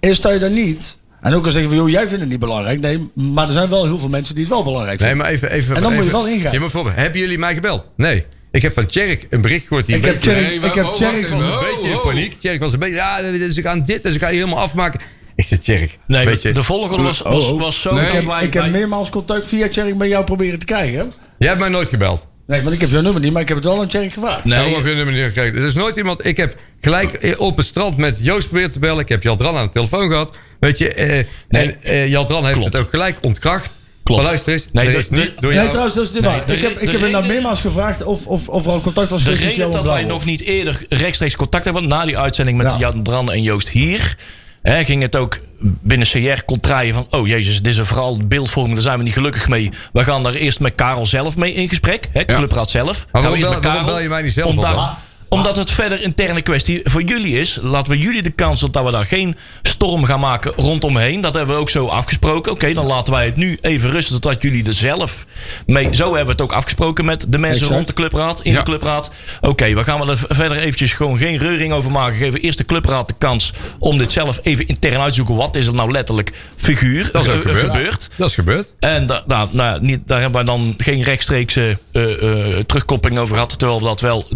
is dat je daar niet. En ook al zeggen van, joh, jij vindt het niet belangrijk. Nee, maar er zijn wel heel veel mensen die het wel belangrijk Nee, vinden. maar even... even En dan moet je wel ingrijpen. Je moet voorbeeld, hebben jullie mij gebeld? Nee. Ik heb van Tjerk een bericht gehoord. Die Ik een heb Tjerk- Nee, ik heb oh, Tjerk- was een beetje in Oh, paniek. Tjerk was een beetje, ja, dus ik ga dit, dus ik ga je helemaal afmaken. Ik zeg, Tjerk, Nee, weet je, de volgorde was, was, was zo Nee, dat ik, wij... ik heb meermaals contact via Tjerk met jou proberen te krijgen. jij hebt mij nooit gebeld. Nee, want ik heb jouw nummer niet, maar ik heb het wel aan Tjerk gevraagd. Nee, ik nummer niet gekregen. Er is nooit iemand. Ik heb gelijk op het strand met Joost proberen te bellen. Ik heb Jadran aan de telefoon gehad. Weet je, eh, Nee, en eh Jadran heeft klopt. het ook gelijk ontkracht. Klopt. Maar luister eens, Nee, de- is de- niet door Nee, jou. trouwens, dat is niet Nee, waar. de ik heb, ik de heb er nou meermaals gevraagd of, of, of er al contact was De tussen reden dat wij nog niet eerder rechtstreeks contact hebben na die uitzending met Ja. Jan Brand en Joost hier. Hè, ging het ook binnen CR contraien van... oh jezus, dit is een vooral beeldvorming, daar zijn we niet gelukkig mee. We gaan daar eerst met Karel zelf mee in gesprek. Hè, Clubraad zelf. Maar waarom bel- waarom bel je mij niet zelf dan? Omdat het verder interne kwestie voor jullie is. Laten we jullie de kans dat we daar geen storm gaan maken rondomheen. Dat hebben we ook zo afgesproken. Oké, dan laten wij het nu even rusten totdat jullie er zelf mee... Zo hebben we het ook afgesproken met de mensen Exact. rond de clubraad, in Ja. de clubraad. Oké, we gaan er verder eventjes gewoon geen reuring over maken. Geven eerst de clubraad de kans om dit zelf even intern uit te zoeken. Wat is er nou letterlijk figuur Dat is ook eh, gebeurd. Dat is gebeurd. En da, nou, nou, niet, daar hebben we dan geen rechtstreekse eh, eh, terugkoppeling over gehad. Terwijl we dat wel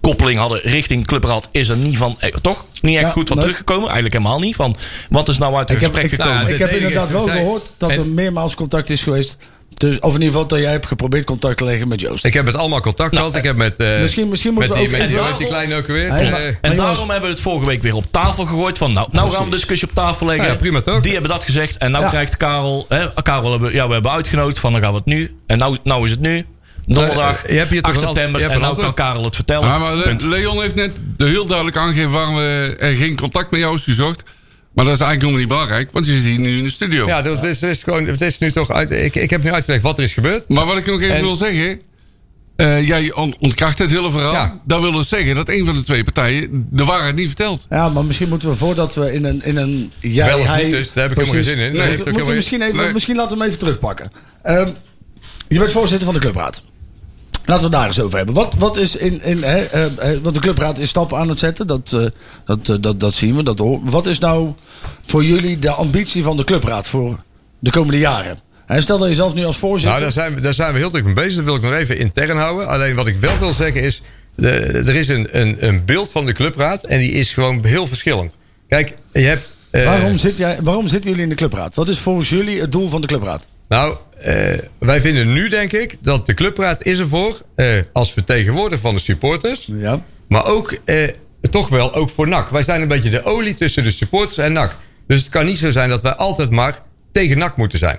koppeling hadden richting Clubraad. Is er niet van, eh, toch? Niet echt Ja, goed van teruggekomen. Eigenlijk helemaal niet. Van, wat is nou uit het Ik gesprek gekomen? nou, Ik heb Het inderdaad wel gehoord dat er meermaals contact is geweest. Dus, of in ieder geval dat jij hebt geprobeerd contact te leggen met Joost. Ik heb met allemaal contact gehad. Ik heb met, eh, Misschien- misschien met moeten die, met kleine ook weer. Hey, Eh, maar- En jongens- daarom hebben we het vorige week weer op tafel gegooid. Van nou, nou gaan we de discussie op tafel leggen. Ja, ja, prima toch? Die hebben dat gezegd. En nou Ja. krijgt Karel. Hè, Karel hebben, ja, we hebben uitgenodigd van dan gaan we het nu. En nou, nou is het nu. Donderdag, Eh, je hebt hier toch 8 een ant- september. je hebt En nou kan? Karel het vertellen. Ja, maar Le- Punt. Leon heeft net heel duidelijk aangegeven waarom we er geen contact met jou is gezocht. Maar dat is eigenlijk helemaal niet belangrijk, want je zit hier nu in de studio. Ja, dat is, is gewoon, het is nu toch uit, ik, ik heb nu uitgelegd wat er is gebeurd. Maar wat ik nog even En- wil zeggen. eh, jij on- ontkracht het hele verhaal. Ja. Dat wil dus zeggen dat een van de twee partijen de waarheid niet vertelt. Ja, maar misschien moeten we voordat we in een... In een jij, Wel of hij- niet dus, daar heb ik helemaal geen zin in. Nee, moeten we misschien, even, Nee. misschien laten we hem even terugpakken. Ehm, je bent voorzitter van de clubraad. Laten we het daar eens over hebben. Wat, wat is in, in hè, eh, eh, want de clubraad is stappen aan het zetten. Dat, eh, dat, dat, dat zien we. Dat horen. Wat is nou voor jullie de ambitie van de clubraad voor de komende jaren? Hè, stel dat je zelf nu als voorzitter. Nou, daar zijn, we, daar zijn we heel druk mee bezig. Dat wil ik nog even intern houden. Alleen wat ik wel wil zeggen is... De, er is een, een, een beeld van de clubraad en die is gewoon heel verschillend. Kijk, je hebt... waarom, zit jij, waarom zitten jullie in de clubraad? Wat is volgens jullie het doel van de clubraad? Nou, eh, wij vinden nu denk ik dat de clubraad is ervoor... eh, als vertegenwoordiger van de supporters... Ja. Maar ook eh, toch wel ook voor NAC. Wij zijn een beetje de olie tussen de supporters en NAC. Dus het kan niet zo zijn dat wij altijd maar tegen NAC moeten zijn.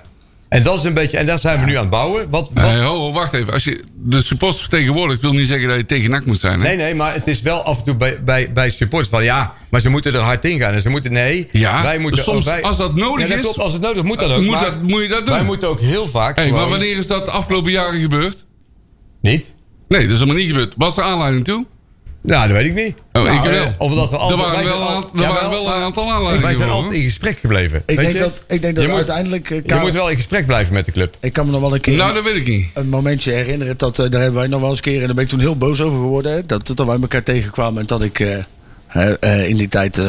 En dat is een beetje, en daar zijn we nu aan het bouwen. Wat, ho, wacht even. Als je de supporters vertegenwoordigt, wil niet zeggen dat je tegen NAC moet zijn. Hè? nee, nee, maar het is wel af en toe bij, bij, bij supporters van ja, maar ze moeten er hard in gaan. En ze moeten, nee, Ja, wij moeten. soms wij- als dat nodig Ja, is, klopt, als het nodig is, moet dat ook. moet, dat, moet je dat doen. Wij moeten ook heel vaak. hey, maar wanneer is dat de afgelopen jaren gebeurd? Niet? Nee, dat is helemaal niet gebeurd. Was er aanleiding toe? Nou, dat weet ik niet. Oh, nou, ik wel. eh, Omdat we Er altijd. waren wij wel, al- er waren wel een maar aantal aanleidingen. Wij zijn hoor. altijd in gesprek gebleven. Ik weet denk, je? dat, ik denk dat Je we moet- uiteindelijk... eh, Je moet wel in gesprek blijven met de club. Ik kan me nog wel een keer... Nou, dat weet ik niet. een momentje herinneren. Dat, eh, daar hebben wij nog wel eens een keer. En daar ben ik toen heel boos over geworden. Hè, dat, dat wij elkaar tegenkwamen. En dat ik eh, eh, eh, in die tijd eh,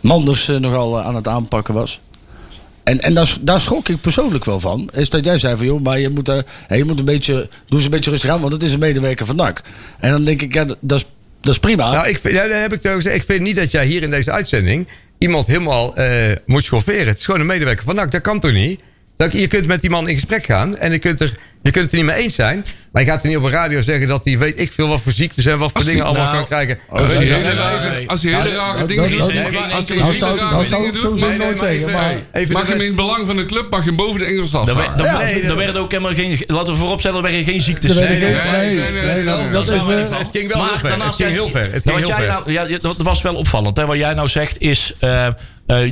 Manders nogal aan het aanpakken was. En, en daar, daar schrok ik persoonlijk wel van. Is dat jij zei van joh, maar je moet, eh, je moet een beetje. Doe eens een beetje rustig aan, want het is een medewerker van NAC. En dan denk ik, ja, dat, dat is, dat is prima. Nou, ik, vind, heb ik, ik vind niet dat jij hier in deze uitzending iemand helemaal eh, moet schofferen. Het is gewoon een medewerker van. Dat kan toch niet? Dat, je kunt met die man in gesprek gaan en je kunt, er, je kunt het er niet mee eens zijn. Maar je gaat er niet op een radio zeggen dat hij weet ik veel wat voor ziektes en wat voor dingen allemaal nou, kan krijgen. Als je Nee, hele rare- als hele Nou, dingen doet. Als je hele nou zou- rare nou dingen doet. nee, nooit zeggen. even- Maar, even Mag hem in het belang van de club mag je hem boven de Engels daar dat- werden ook helemaal geen. Laten we vooropstellen, er werden geen ziektes. Er werden Nee, geen- nee, nee, dat- is. Het ging wel Maar heel ver. daarnaast Het ging heel ver. Nou, dat was wel opvallend. Hè? Wat jij nou zegt is. eh, eh,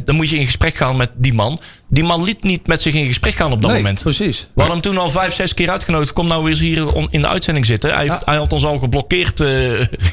dan moet je in gesprek gaan met die man. Die man liet niet met zich in gesprek gaan op dat nee, moment. precies. We hadden hem toen al vijf, zes keer uitgenodigd. Kom nou weer eens hier on- in de uitzending zitten. Hij, heeft, Ja. hij had ons al geblokkeerd. eh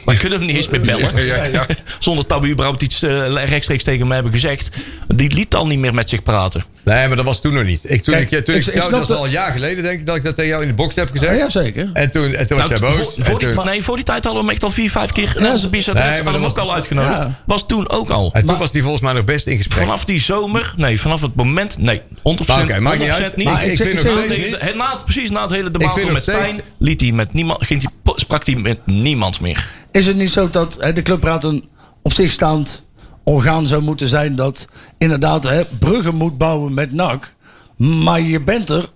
wij kunnen hem niet eens meer bellen. Ja, ja, ja. Zonder dat we überhaupt iets eh, rechtstreeks tegen hem hebben gezegd. Die liet al niet meer met zich praten. Nee, maar dat was toen nog niet. Ik, toen Kijk, ik, toen ik- ik, ik jou, dat dat- al een jaar geleden denk ik dat ik dat tegen jou in de box heb gezegd. Ah, ja, zeker. En toen, en toen was Nou, jij boos. voor, die, toen- nee, voor die tijd hadden we hem echt al vier, vijf keer. Ja, de nee, hadden hem ook was- al uitgenodigd. Ja. Was toen ook al. en toen was hij volgens mij nog best in gesprek. Vanaf die zomer, nee, vanaf het moment, nee, 100% Maar oké, maakt niet 100% uit. niet. Maar ik vind nog steeds niet- na, precies na het hele debacle nog met Stijn liet hij met niemand, ging hij, sprak hij met niemand meer. Is het niet zo dat hè, de clubraad een op zich staand orgaan zou moeten zijn dat inderdaad hè, bruggen moet bouwen met NAC, maar je bent er 100%,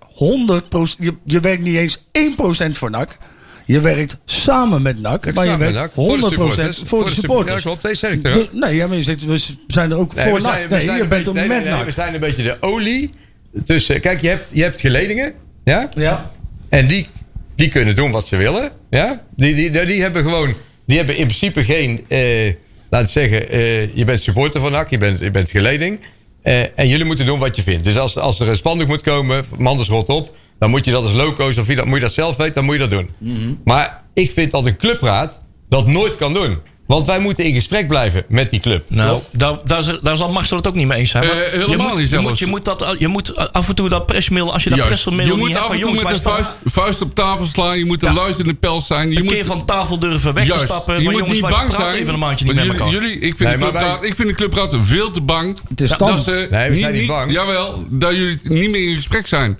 je, je werkt niet eens 1% voor NAC. Je werkt samen met NAC, maar je werkt 100% NAC. Voor de supporters. voor de supporters. Ja, klopt. Deze zeg ik toch? Nee, ja, maar je zegt, we zijn er ook Nee, voor we zijn- NAC. Nee, je een bent er nee, met nee, nee, NAC. We zijn een beetje de olie tussen... Kijk, je hebt, je hebt geledingen. Ja? Ja. En die, die kunnen doen wat ze willen. Ja? Die, die, die, hebben gewoon... Die hebben in principe geen... eh laat ik zeggen, eh, je bent supporter van NAC. Je bent, je bent geleding. eh, en jullie moeten doen wat je vindt. Dus als, als er een spandoek moet komen... Manders rot op. Dan moet je dat als loco's... Of je dat, moet je dat zelf weten, dan moet je dat doen. Mhm. Maar ik vind dat een clubraad... dat nooit kan doen. Want wij moeten in gesprek blijven met die club. Nou, daar, daar, is- daar zal Marcel het ook niet mee eens zijn. Eh, helemaal je moet, niet je, moet, zelfs. je, moet dat, je moet af en toe dat pressmail, als je dat Juist. pressmail Je niet moet hebt af en toe met de vuist, vuist op tafel slaan. Je moet een Ja. luisterende pels zijn. Je een moet, keer van tafel durven weg te stappen. Je moet jongens, niet bang zijn. even een maandje niet met jullie, elkaar. jullie, ik, vind Nee, de maar clubraad, wij- ik vind de clubraad veel te bang. Het is dat ze Nee, we zijn niet bang. Jawel, dat jullie niet meer in gesprek zijn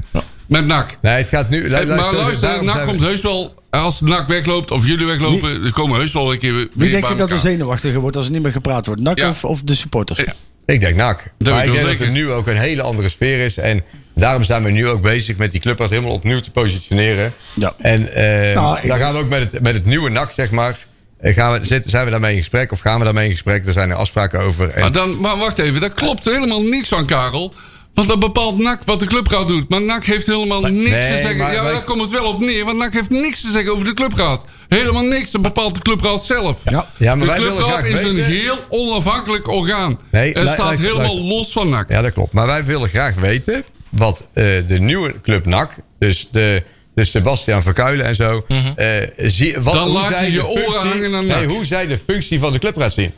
met NAC. Nee, het gaat nu... Eh, maar luister, NAC komt heus wel... Als NAC wegloopt of jullie weglopen... dan komen heus wel een keer weer Wie denk bij je dat er zenuwachtiger wordt als er niet meer gepraat wordt? NAC Ja. of, of de supporters? Ja. Ik denk NAC. Dat maar ik denk dat er nu ook een hele andere sfeer is. En daarom zijn we nu ook bezig met die clubraad helemaal opnieuw te positioneren. Ja. En Nou, ik- daar gaan we ook met het, met het nieuwe NAC, zeg maar... eh, Gaan we, zitten, zijn we daarmee in gesprek of gaan we daarmee in gesprek? Er zijn er afspraken over. En, Maar, dan, maar wacht even, daar klopt helemaal niks van, Karel. Want dat bepaalt NAC wat de clubraad doet. Maar NAC heeft helemaal niks te zeggen. maar ja, daar komt het wel op neer. Want NAC heeft niks te zeggen over de clubraad. Helemaal niks. Dat bepaalt de clubraad zelf. Ja. Ja, maar de wij willen clubraad graag is een heel onafhankelijk orgaan. Nee, het lu- staat helemaal luister. los van NAC. Ja, dat klopt. Maar wij willen graag weten wat eh, de nieuwe club NAC, dus de, de Sebastian Verkuilen en zo, eh, zie, wat, Dan laat je je oren hangen aan nee, hoe zij de functie van de clubraad zien.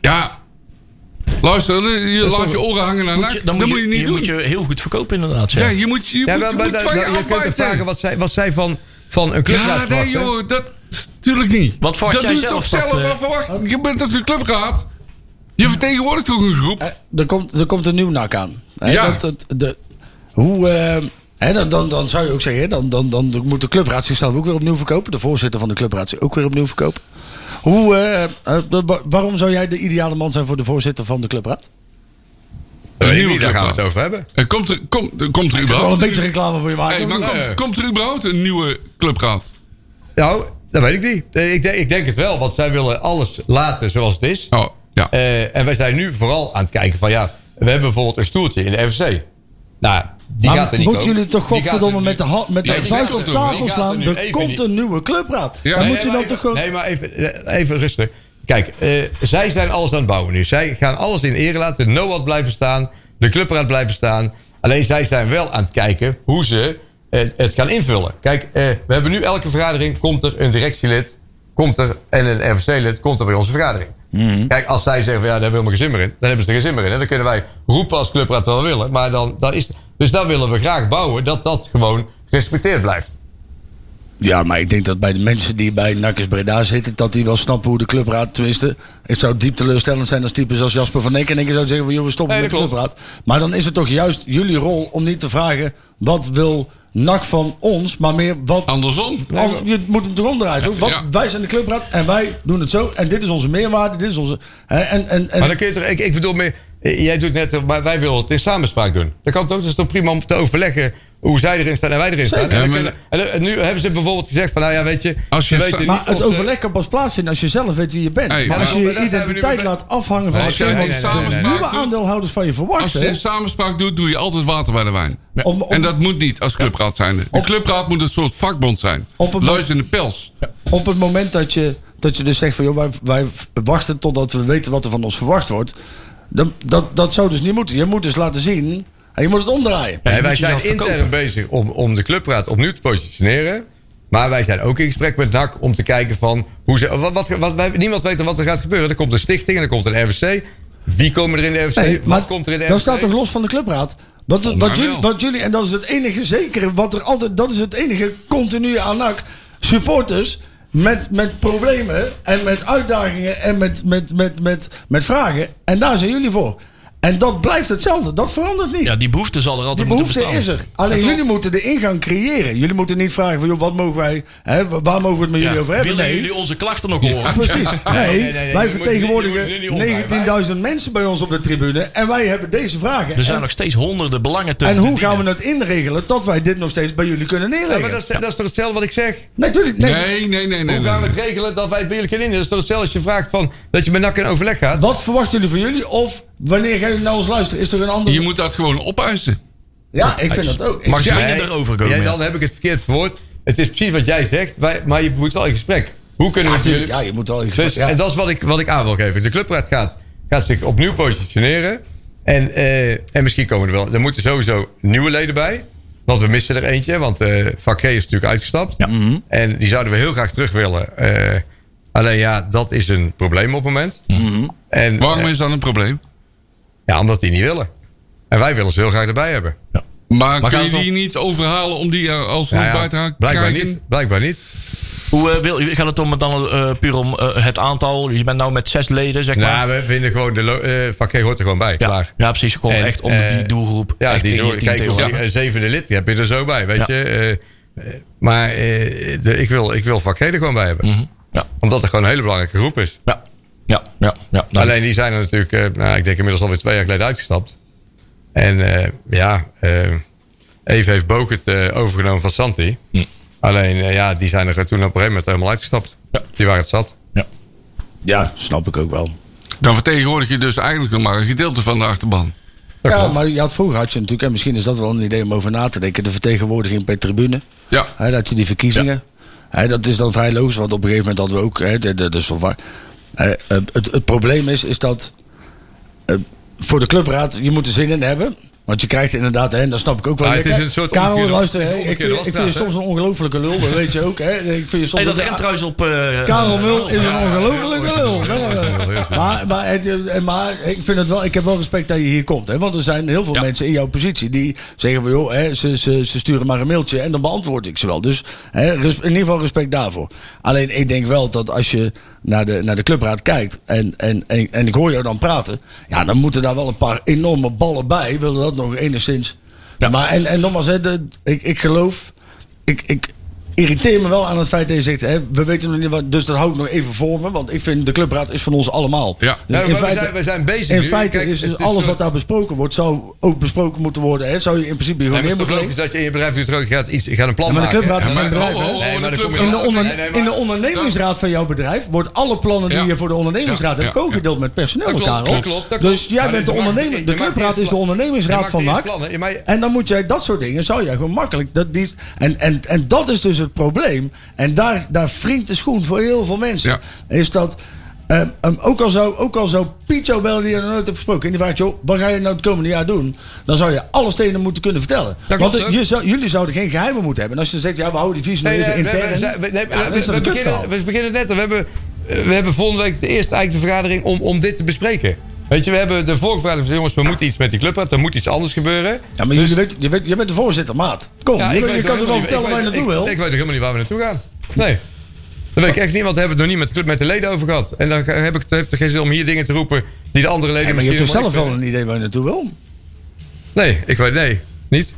Ja. Luister, je laat toch- je oren hangen naar je- dat moet je niet doen. moet je heel goed verkopen inderdaad. ja, Ja. je moet je, Ja, moet, maar, je maar moet da- van je je kunt vragen wat zij, wat zij van, van een clubraad Ja, nee, verwachten. joh, dat natuurlijk niet. Wat verwacht dat jij doe je zelf toch dat, zelf? eh, Wat verwacht? Je bent toch de clubraad? Je vertegenwoordigt toch een groep? Eh, er, komt, er komt een nieuw nak aan. Hè, Ja. dat, het- de, hoe, eh, hè, dan, dan, dan zou je ook zeggen, dan, dan, dan moet de clubraad zichzelf ook weer opnieuw verkopen. De voorzitter van de clubraad zich ook weer opnieuw verkopen. Hoe, eh, eh, de- wa- waarom zou jij de ideale man zijn voor de voorzitter van de clubraad? Ik nieuwe niet, daar gaan we het over hebben. En komt er, komt, er- komt er Ik wil wel een überhaupt... beetje reclame voor je maken. Hey, maar komt, komt er überhaupt een nieuwe clubraad? Nou, dat weet ik niet. Eh, Ik denk, ik denk het wel, want zij willen alles laten zoals het is. Oh, ja. Eh, en wij zijn nu vooral aan het kijken van ja, we hebben bijvoorbeeld een stoeltje in de FC. Nou, die Maar gaat er niet moeten jullie toch er godverdomme met de, hand, met de vuist op tafel er slaan? Er komt niet. een nieuwe clubraad. Ja, dan nee, moet je maar dan even, toch gewoon... Nee, maar even, even rustig. Kijk, eh, zij zijn alles aan het bouwen nu. Zij gaan alles in ere laten. De NOAD blijven staan. De clubraad blijven staan. Alleen zij zijn wel aan het kijken hoe ze eh, het gaan invullen. Kijk, eh, we hebben nu elke vergadering... komt er een directielid komt er, en een RVC-lid komt er bij onze vergadering. Kijk, als zij zeggen, van, ja, daar hebben we geen zin meer in. Dan hebben ze er geen zin meer in. En dan kunnen wij roepen als clubraad wel willen. Maar dan, dan is, dus daar willen we graag bouwen dat dat gewoon gerespecteerd blijft. Ja, maar ik denk dat bij de mensen die bij Nakkers Breda zitten, dat die wel snappen hoe de clubraad, tenminste, het zou diep teleurstellend zijn als types als Jasper van Eek en ik zou zeggen van, joh, we stoppen Nee, met de clubraad. Maar dan is het toch juist jullie rol om niet te vragen, wat wil NAC van ons, maar meer wat... Andersom. Al- je moet hem toch toch? Wat, Ja. Wij zijn de clubraad en wij doen het zo. En dit is onze meerwaarde. Dit is onze. Hè, en, en, en, Maar dan kun je toch, ik, ik bedoel meer, jij doet net, maar wij willen het in samenspraak doen. Dat kan het ook, dat is toch prima om te overleggen hoe zij erin staan en wij erin Zeker. staan. En, kunnen- nu hebben ze bijvoorbeeld gezegd van, nou ja, weet je, Als je we sta- weten maar niet het overleg kan pas plaatsvinden als je zelf weet wie je bent. Hey, maar als je je zijn identiteit laat afhangen van nee, de nee, nieuwe aandeelhouders van je Als verwachten. je een samenspraak doet, doe je altijd water bij de wijn. Om- om- en dat moet niet als clubraad zijnde. De Op- clubraad moet een soort vakbond zijn. Een- Luister in de pels. Op het moment dat je, dat je dus zegt van joh, wij, wij wachten totdat we weten wat er van ons verwacht wordt. Dat, dat, dat zou dus niet moeten. Je moet dus laten zien. En je moet het omdraaien. Wij zijn intern verkopen. bezig om, om de clubraad opnieuw te positioneren. Maar wij zijn ook in gesprek met NAC om te kijken van... Hoe ze, wat, wat, wat, wij- niemand weet wat er gaat gebeuren. Er komt een stichting en er komt een RVC. Wie komen er in de RVC? Nee, wat komt er in de RVC? Dat staat toch los van de clubraad? Wat, Volgens wat, mij jullie, wel. wat jullie, en dat is het enige zekere, wat er altijd, dat is het enige continue aan NAC. Supporters met, met problemen en met uitdagingen en met, met, met, met, met vragen. En daar zijn jullie voor. En dat blijft hetzelfde. Dat verandert niet. Ja, die behoefte zal er Die altijd moeten behoefte bestaan. is er. Alleen jullie moeten de ingang creëren. Jullie moeten niet vragen van, joh, wat mogen wij, hè, waar mogen we het met jullie Ja, over hebben? willen Nee. jullie onze klachten nog horen? Precies. Nee, nee, nee, nee, wij vertegenwoordigen je moet nu niet omdraaien. 19.000 mensen bij ons op de tribune. En wij hebben deze vragen. Er zijn En- nog steeds honderden belangen te en hoe dienen. gaan we het inregelen dat wij dit nog steeds bij jullie kunnen Ja, neerleggen? maar dat, is, dat is toch hetzelfde wat ik zeg? Nee, tuurlijk. Nee. Nee, nee, nee, nee. Hoe gaan we het regelen dat wij het bij jullie kunnen in? Dat is toch hetzelfde als je vraagt van, dat je met NAC in overleg gaat? Wat verwachten jullie van jullie? Of wanneer gaan jullie naar ons luisteren? Is er een ander... Je moet dat gewoon opeisen. Ja, ik vind dat ook. Ik- Mag Nee, overkomen. ja, ja. dan heb ik het verkeerd verwoord. Het is precies wat jij zegt, wij, maar je moet wel in gesprek. Hoe kunnen we Ja, het tuurlijk. jullie... Ja, je moet wel in gesprek. Dus, ja. En dat is wat ik, wat ik aan wil geven. De clubraad gaat, gaat zich opnieuw positioneren. En, eh, en misschien komen er wel... Er moeten sowieso nieuwe leden bij. Want we missen er eentje. Want eh vak G is natuurlijk uitgestapt. En die zouden we heel graag terug willen. Eh, alleen ja, dat is een probleem op het moment. En, Waarom is dat een probleem? Ja, omdat die niet willen. En wij willen ze heel graag erbij hebben. Maar, kun gaat je om- die niet overhalen om die er alsnog Nou ja, bij te gaan blijkbaar krijgen? niet. Blijkbaar niet. Hoe eh, wil, gaat het om dan eh, puur om eh, het aantal? Je bent nou met zes leden, zeg maar. Nou, we vinden gewoon... De eh G hoort er gewoon bij. ja, Klaar. ja, precies. Gewoon En, echt om eh, die doelgroep. Ja, echt die team kijk, die, eh, zevende lid die heb je er zo bij, weet Ja. je. Eh, eh, maar eh, de, ik, wil, ik wil er gewoon bij hebben. Mhm. Ja. Omdat het gewoon een hele belangrijke groep is. Ja, ja, ja. ja. Nou, Alleen die zijn er natuurlijk, eh, nou, ik denk inmiddels alweer twee jaar geleden uitgestapt. En eh, ja, eh Eve heeft Bogert eh, overgenomen van Santi. Hm. Alleen ja, die zijn er toen op een gegeven moment helemaal uitgestapt. Ja. Die waren het zat. Ja, snap ik ook wel. Dan vertegenwoordig je dus eigenlijk nog maar een gedeelte van de achterban. Dat ja, klopt. maar je had, vroeger had je natuurlijk, en misschien is dat wel een idee om over na te denken, de vertegenwoordiging per tribune. Ja. Hè, dat je die verkiezingen. Hè, dat is dan vrij logisch, want op een gegeven moment hadden we ook. Hè, de, de, de, eh, het, het probleem is, is dat eh, voor de clubraad, je moet er zin in hebben. Want je krijgt inderdaad, hè, en dat snap ik ook wel. Maar het lekker. is een soort Karel, omgekeerde- luister, ik, vind, omgekeerde ik vind je soms een ongelofelijke lul, dat weet je ook. Hè. Ik vind je soms Hey, dat remt trouwens op... eh, Karel Mul is een ongelofelijke lul. Maar, maar, het- eh, maar ik vind het wel, ik heb wel respect dat je hier komt. Hè? Want er zijn heel veel Ja. mensen in jouw positie die zeggen van joh, hè, ze, ze, ze sturen maar een mailtje en dan beantwoord ik ze wel. Dus hè, in ieder geval respect daarvoor. Alleen ik denk wel dat als je naar de, naar de clubraad kijkt en, en, en, en ik hoor jou dan praten, ja, dan moeten daar wel een paar enorme ballen bij. Willen dat nog enigszins. Maar en, en nogmaals, hè, de, ik, ik geloof, ik, ik irriteer me wel aan het feit dat je zegt, hè, we weten nog niet wat, dus dat hou ik nog even voor me. Want ik vind de clubraad is van ons allemaal. Ja. Dus Ja, in maar we feite, zijn- we zijn bezig in nu. feite Kijk, is dus het is alles zo- wat daar besproken wordt, zou ook besproken moeten worden. Hè? Zou je in principe gewoon Nee, maar in het is moeten dat je in je bedrijf gaat, iets, gaat een plan Ja, maar de maken. clubraad is maar- bedrijf. oh, oh, hè? oh, Nee, maar de In de, onder- Nee, nee, maar- in de ondernemingsraad van jouw bedrijf wordt alle plannen die Ja. je voor de ondernemingsraad Ja, hebt ook gedeeld met personeel, dat Dus jij bent de ondernemer. De clubraad is de ondernemingsraad van NAC. En dan moet jij dat soort dingen, zou jij gewoon makkelijk. Dat die, en, en, en dat is dus het probleem. En daar, daar wringt de schoen voor heel veel mensen. Ja. Is dat. ehm, ehm, ook, al zou, ook al zou jou bellen die je nog nooit hebt gesproken. En die vraagt, joh, wat ga je nou het komende jaar doen? Dan zou je alle stenen moeten kunnen vertellen. Dat Want je zou, jullie zouden geen geheimen moeten hebben. En als je zegt, ja, we houden die visie Nee, even intern. we, we- nee, ja, beginnen, we beginnen net. We hebben, we hebben volgende week de eerste eigenlijk de vergadering om, om dit te bespreken. Weet je, we hebben de vergadering gezegd, jongens, we moeten iets met die club. Er moet iets anders gebeuren. Ja, maar jullie weet, je, weet, je bent de voorzitter, maat. Kom, Ja, je, je kan toch wel vertellen waar je naartoe wil? Ik weet ook helemaal niet waar we naartoe gaan. Nee. Dat weet ik echt niet, want we hebben het nog niet met de club, met de leden over gehad. En dan heb ik, heeft er geen zin om hier dingen te roepen die de andere leden Ja, maar je hebt toch zelf wel een idee waar je naartoe wil? Nee, ik weet, nee, niet.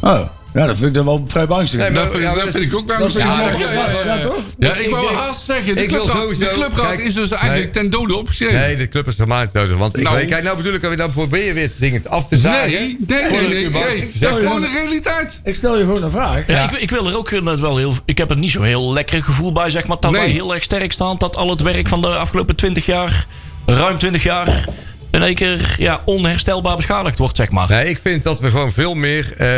Oh, ja, dat vind ik dan wel vrij beangstigend. Nee, Dat vind, ja, dat vind ik ook ik ja, ja, ja, ja, ja, ja. toch? Ja, ik wou haast zeggen, de ik wil clubraad, sowieso- de clubraad kijk, is dus eigenlijk nee. ten dode opgeschreven. Nee, de club is helemaal niet nodig. Want ik Nou. weet, kijk, nou alweer, dan probeer je weer dingen af te zagen. nee, nee, nee, Dat is gewoon de realiteit. Ik stel je gewoon een vraag. Ja, Ik, ik wil er ook net wel heel. Ik heb het niet zo heel lekker gevoel bij, zeg maar. Dat Nee. wij heel erg sterk staan. Dat al het werk van de afgelopen 20 jaar, ruim 20 jaar, in één keer ja, onherstelbaar beschadigd wordt, zeg maar. Nee, ik vind dat we gewoon veel meer eh,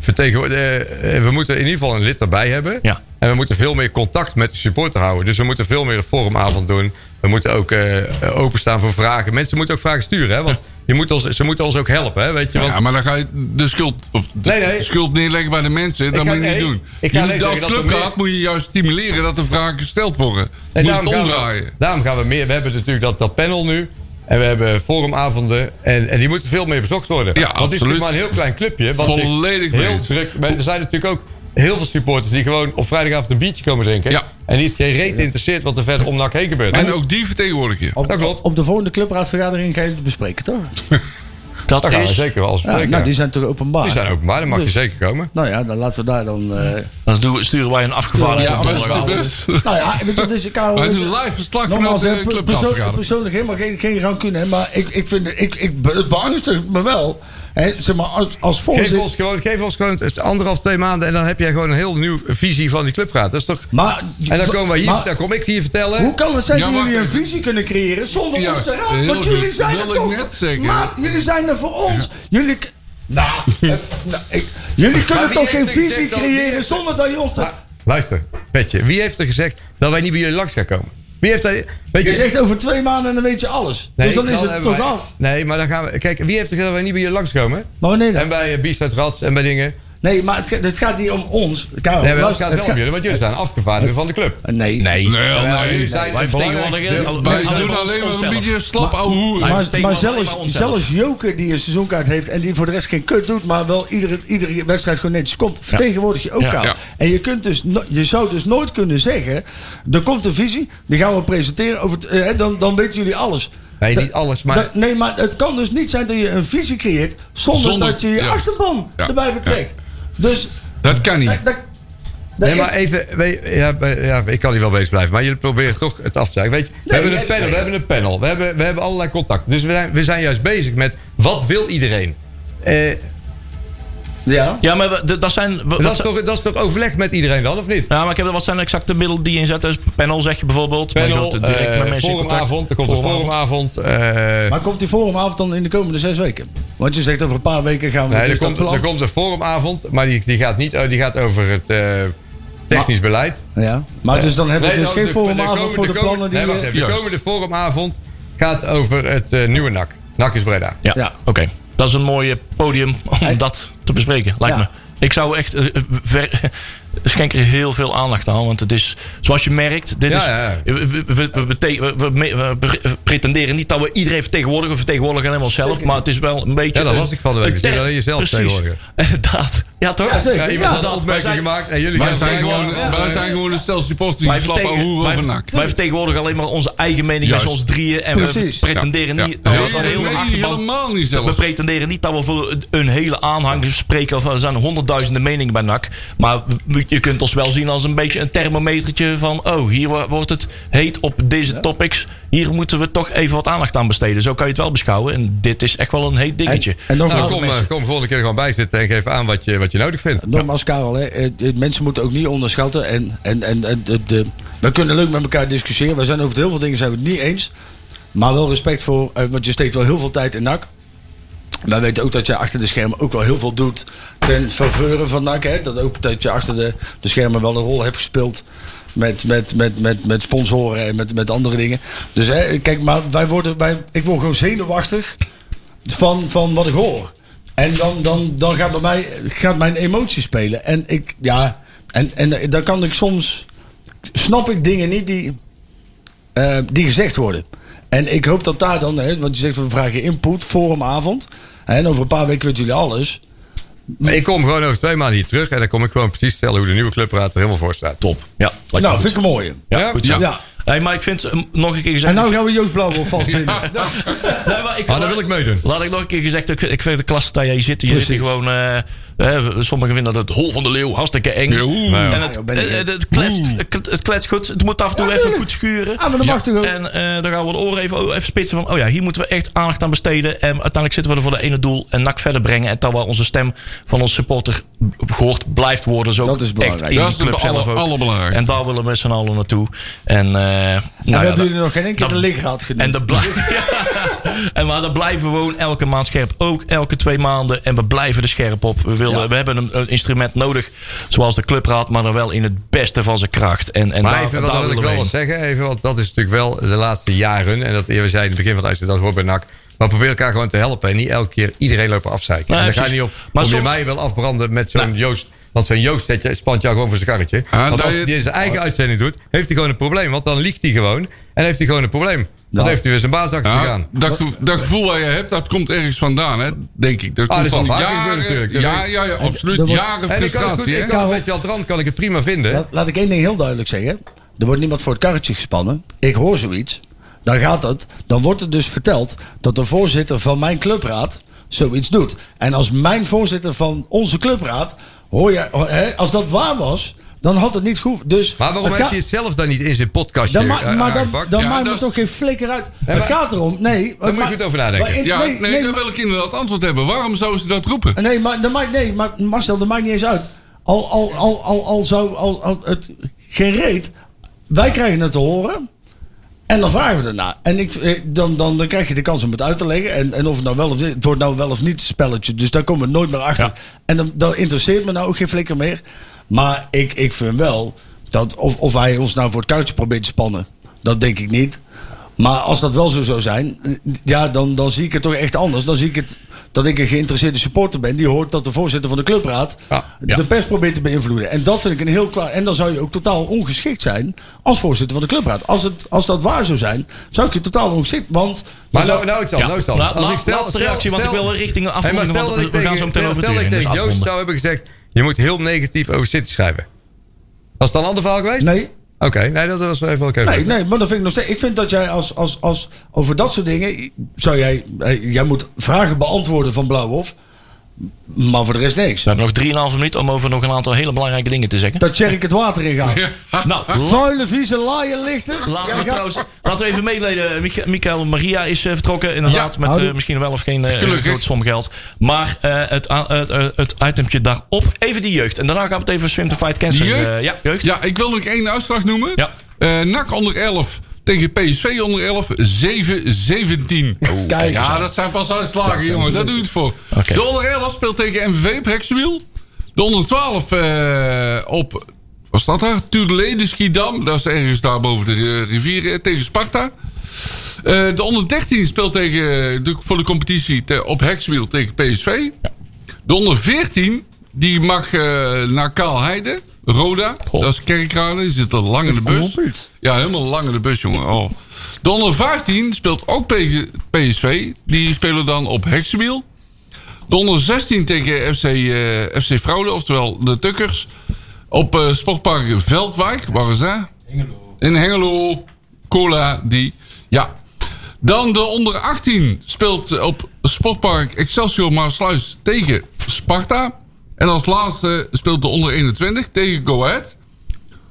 we moeten in ieder geval een lid erbij hebben. Ja. En we moeten veel meer contact met de supporter houden. Dus we moeten veel meer een forumavond doen. We moeten ook eh, openstaan voor vragen. Mensen moeten ook vragen sturen. Hè? Want je moet ons, ze moeten ons ook helpen. Hè? Weet je? Want, Ja, maar dan ga je de schuld, of de Nee, nee. schuld neerleggen bij de mensen. Dat ga- moet je niet doen. Je moet als clubraad meer- moet je juist stimuleren dat er vragen gesteld worden. Nee, moet het daarom, gaan omdraaien. we, daarom gaan we meer. We hebben natuurlijk dat, dat panel nu. En we hebben forumavonden. En, en die moeten veel meer bezocht worden. Ja, Want het is absoluut. natuurlijk maar een heel klein clubje. Volledig mee heel eens. druk. Maar er zijn natuurlijk ook heel veel supporters die gewoon op vrijdagavond een biertje komen drinken. Ja. En niet geen reet interesseert wat er verder om NAC heen gebeurt. En ook die vertegenwoordig je. Op, Dat klopt. op de volgende clubraadvergadering ga je het bespreken, toch? Dat Daar gaan we is. zeker wel Ja, spreken. nou, ja. die zijn toch openbaar? Die zijn openbaar, dan mag je Dus- zeker komen. Nou ja, dan laten we daar dan... eh Dan doen we- sturen wij een afgevaardigde Ja. Alsjeblieft. nou ja, dat is... Karel, Wij doen live verslag vanuit hè, de clubraadvergadering. persoonlijk helemaal geen, geen rancune, hè, maar ik, ik vind, ik, ik, het beangstigt me wel. Hè, zeg maar, als, als Geef voorzitter... ons, gewoon, geef ons gewoon het anderhalf, twee maanden. En dan heb jij gewoon een heel nieuwe visie van die clubraad. Dat is toch... Maar, En dan, komen we hier, maar dan kom ik hier vertellen. hoe kan het zijn dat jullie een visie kunnen creëren zonder ons te heel Want jullie goed. zijn er toch... net zeggen. Maar jullie zijn er voor ons. Jullie... Nou, nou, ik- jullie kunnen toch geen visie creëren zonder dat je ons... luister, Petje. Wie heeft er gezegd dat wij niet bij jullie langs gaan komen? Wie heeft. Weet Je zegt over twee maanden en dan weet je alles. Nee, dus dan is het toch wij- af. Nee, maar dan gaan we... Kijk, wie heeft er gezegd dat wij niet bij jullie langskomen? Maar wanneer dan? En bij uh, Bies uit Rats en bij dingen. Nee, maar het, ga- het gaat niet om ons. Karel, Nee, maar het gaat wel om jullie, want jullie zijn afgevaardigden van de club. Nee. Nee. Nee, nee. zijn Wij vertegenwoordigen- doen alleen maar een beetje slap ouwe Maar, maar zelfs, zelfs Joker die een seizoenkaart heeft en die voor de rest geen kut doet, maar wel iedere, iedere wedstrijd gewoon netjes komt, vertegenwoordig je ook Ja. al. Ja. En je, kunt dus je zou dus nooit kunnen zeggen, er komt een visie, die gaan we presenteren, over het, eh, dan, dan weten jullie alles. Nee, niet alles, maar... nee, maar het kan dus niet zijn dat je een visie creëert zonder, Zonder- dat je je ja. achterban Ja. erbij betrekt. Dus Dat kan niet. Nee, maar even, weet- ja, ja, ik kan hier wel bezig blijven, maar jullie proberen toch het af te zeggen. Weet je, we Nee, hebben een nee, panel, nee. we hebben een panel, we hebben, we hebben allerlei contacten. Dus we zijn, we zijn juist bezig met wat wil iedereen. Eh, Ja. Ja, maar we- dat zijn... Dat is, toch, dat is toch overleg met iedereen dan, of niet? Ja, maar ik heb, wat zijn de exacte middelen die je inzet? Dus panel zeg je bijvoorbeeld. maar je Panel, direct eh, met mensen in contact. forumavond, er komt een forumavond. eh, Maar komt die forumavond dan in de komende zes weken? Want je zegt over een paar weken gaan we nee, er komt, er komt een forumavond, maar die, die, gaat, niet, oh, die gaat over het eh, technisch beleid. Ja. Maar dus dan hebben we Nee, dus dan geen de- de forumavond komende- voor de plannen die... Nee, wacht eh, even. De komende forumavond gaat over het eh, nieuwe NAC. NAC is Breda. Ja, Ja. oké. Dat is een mooie podium om dat te bespreken, lijkt Ja. me. Ik zou echt eh, ver, schenk er heel veel aandacht aan. Want het is, zoals je merkt, dit Ja, is, ja. We, we, we, we bete- we- we- we pre- we pretenderen niet dat we iedereen vertegenwoordigen. We vertegenwoordigen helemaal zelf. Maar het is wel een beetje... Ja, dat een- las ik van de week. ter- jezelf Precies. vertegenwoordigen. Inderdaad. Ja, toch? Ja, zeker. Ja, iemand Ja, had een opmerking zijn- gemaakt en jullie Wij zijn, gewoon, ja, wij zijn gewoon een stel supporters die Wij, slappen hoeren wij, over nak. wij vertegenwoordigen alleen maar onze eigen mening met ons drieën. En Precies. we pretenderen Ja. niet... Ja. dat we helemaal niet We pretenderen niet dat we voor een hele aanhang spreken. Of er zijn honderdduizenden meningen bij NAC. Maar je kunt ons wel zien als een beetje een thermometertje van... oh, hier wo- wordt het heet op deze topics. Hier moeten we toch even wat aandacht aan besteden. Zo kan je het wel beschouwen. En dit is echt wel een heet dingetje. En, en nogmaals, Nou, kom, eh, kom volgende keer gewoon bij zitten en geef aan wat je, wat je nodig vindt. nogmaals Karel, hè, eh, eh, mensen moeten ook niet onderschatten. En, en, en, en de, de, we kunnen leuk met elkaar discussiëren. We zijn over heel veel dingen zijn we het niet eens. Maar wel respect voor, want je steekt wel heel veel tijd in NAC. Wij weten ook dat je achter de schermen ook wel heel veel doet ten faveur van NAC. Hè? Dat ook dat je achter de, de schermen wel een rol hebt gespeeld met, met, met, met, met sponsoren en met, met andere dingen. Dus hè, kijk, maar wij worden, wij, ik word gewoon zenuwachtig van, van wat ik hoor. En dan, dan, dan gaat, bij mij, gaat mijn emotie spelen. En ik, ja, en, en dan kan ik soms, snap ik dingen niet die, eh, die gezegd worden. En ik hoop dat daar dan, hè, want je zegt we vragen input, forumavond. En over een paar weken weten jullie alles. Maar ik kom gewoon over twee maanden hier terug en dan kom ik gewoon precies vertellen hoe de nieuwe clubraad er helemaal voor staat. Top. Ja, nou, goed. vind ik een mooie. Ja, Ja? goed zo. Ja. Hey, maar ik vind, eh, nog een keer gezegd... En nou gaan we Joost Blauwolf vast binnen. Nee, maar ik, Ah, daar wil ik meedoen. Laat ik nog een keer gezegd, ik vind, ik vind de klas dat jij hier zit. Je zit hier gewoon. eh, eh, sommigen vinden dat het hol van de leeuw hartstikke eng. Ja. En het, eh, het, kletst, het, het kletst goed. Het moet af en toe even goed schuren. Ah, maar dat mag toch ook? En eh, dan gaan we de oren even, even spitsen van... oh ja, hier moeten we echt aandacht aan besteden. En uiteindelijk zitten we er voor de ene doel... en NAC verder brengen. En dat wel onze stem van onze supporter gehoord blijft worden. Zo Dat is echt belangrijk. in Dat is het ook. allerbelangrijkste. En daar willen we met z'n allen naartoe. En, eh, nou En ja, we hebben jullie nog geen één keer de genoemd. en, dat blijft, en maar dat blijven we gewoon elke maand scherp. Ook elke twee maanden. En we blijven er scherp op. We, willen, Ja. we hebben een, een instrument nodig. Zoals de clubraad. Maar dan wel in het beste van zijn kracht. En, en Maar daar, even, daar dat wil ik wel we wat zeggen, even, want dat is natuurlijk wel de laatste jaren. En dat we zeiden in het begin van het uitzending, dat hoort bij NAC. Maar probeer elkaar gewoon te helpen. En niet elke keer iedereen lopen afzeiken. En dan ga je niet op, Maar om je mij wel afbranden met zo'n Nou. Joost. Want zo'n Joost zet je, spant jou gewoon voor zijn karretje. Ah, want dat als je- hij in zijn eigen uitzending doet, heeft hij gewoon een probleem. Want dan liegt hij gewoon. En heeft hij gewoon een probleem. Dan Nou. heeft hij weer zijn baas achter Ja, dat, ge- dat gevoel wat je hebt, dat komt ergens vandaan, hè, denk ik. Dat Ah, komt dat is van jaren, natuurlijk. Ja, ja, ja, absoluut. dat wordt- Jaren frustratie, ik kan het met kan ik het prima vinden. Laat, laat ik één ding heel duidelijk zeggen. Er wordt niemand voor het karretje gespannen. Ik hoor zoiets. Dan gaat het. Dan wordt er dus verteld dat de voorzitter van mijn clubraad zoiets doet. En als mijn voorzitter van onze clubraad. Hoor je, hè, als dat waar was, dan had het niet goed. Dus Maar waarom heeft gaat- hij het zelf dan niet in zijn podcastje dan ma- eh, maar dan, dan Ja, maakt het is- toch geen flikker uit. het gaat erom. Nee. Daar moet je goed over nadenken. maar in- Ja, nee, nee, dan wil ik inderdaad antwoord hebben. Waarom zouden ze dat roepen? Nee, maar, maakt, nee, maar Marcel, dat maakt niet eens uit. Al, al, al, al, al zou al, al het geen reet. Wij krijgen het te horen. En dan vragen we ernaar. En ik, eh, dan, dan, dan krijg je de kans om het uit te leggen. En, en of het nou wel of niet. Het wordt nou wel of niet een spelletje. Dus daar komen we nooit meer achter. Ja. En dan, dan interesseert me nou ook geen flikker meer. Maar ik, ik vind wel. Dat of, of hij ons nou voor het kuitje probeert te spannen. Dat denk ik niet. Maar als dat wel zo zou zijn, ja, dan, dan zie ik het toch echt anders. Dan zie ik het dat ik een geïnteresseerde supporter ben. Die hoort dat de voorzitter van de clubraad Ja, ja. de pers probeert te beïnvloeden. En dat vind ik een heel klaar. En dan zou je ook totaal ongeschikt zijn als voorzitter van de clubraad. Als, het, als dat waar zou zijn, zou ik je totaal ongeschikt. Want. Maar nou, nou is dan, Ja. nou dan. La- Als la- ik stel- laatste stel- reactie, want ik wil richting Hey, afronding. maar stel want dat ik we gaan tegen- zo meteen over stel dat ik deuren. Dus tegen Joost afronden. zou hebben gezegd... je moet heel negatief over City schrijven. Was het dan een ander verhaal geweest? nee, Oké, nee, dat was even oké. Nee, nee, maar dat vind ik nog steeds. Ik vind dat jij als, als, als over dat soort dingen. Zou jij, jij moet vragen beantwoorden van Blauwhof. Maar voor de rest niks. We hebben nog 3,5 minuten om over nog een aantal hele belangrijke dingen te zeggen. Dat Tjerk het water in gaat. Nou, Vuile, vieze, laaien lichten. Laten Ja, we trouwens, laten we even meedelen. Micha- Michael Maria is eh, vertrokken, inderdaad. Ja. met eh, misschien wel of geen eh, Gelukkig. grote som geld. Maar eh, het, het, het itemtje daarop, even die jeugd. En daarna gaan we het even swim to fight cancer. Jeugd? eh, ja, jeugd. Ja, ik wil nog één uitslag noemen. Ja. Eh, NAC onder 11 tegen PSV onder 11. 7-17. Kijk eens ja, dat zijn pas uitslagen, jongen. Daar doe je het voor. Oké. De onder 11 speelt tegen MVV op. De onder 12 eh, op... Wat staat daar? Schiedam. Dat is ergens daar boven de eh, rivier eh, tegen Sparta. De onder 13 speelt tegen, de, voor de competitie te- op Hexwiel tegen PSV. De onder 14 die mag eh, naar Kaalheide. Roda. Dat is Kerkrade. Die zit al lang in de bus. Ja, helemaal lang in de bus, jongen. Oh. De onder 15 speelt ook tegen PSV. Die spelen dan op Hexwiel. De onder 16 tegen FC, eh, FC Fraude, oftewel de Tukkers. Op eh, Sportpark Veldwijk. Waar is dat? In Hengelo. Cola, die. Ja. Dan de onder 18 speelt op Sportpark Excelsior Maasluis tegen Sparta. En als laatste speelt de onder 21 tegen Go Ahead.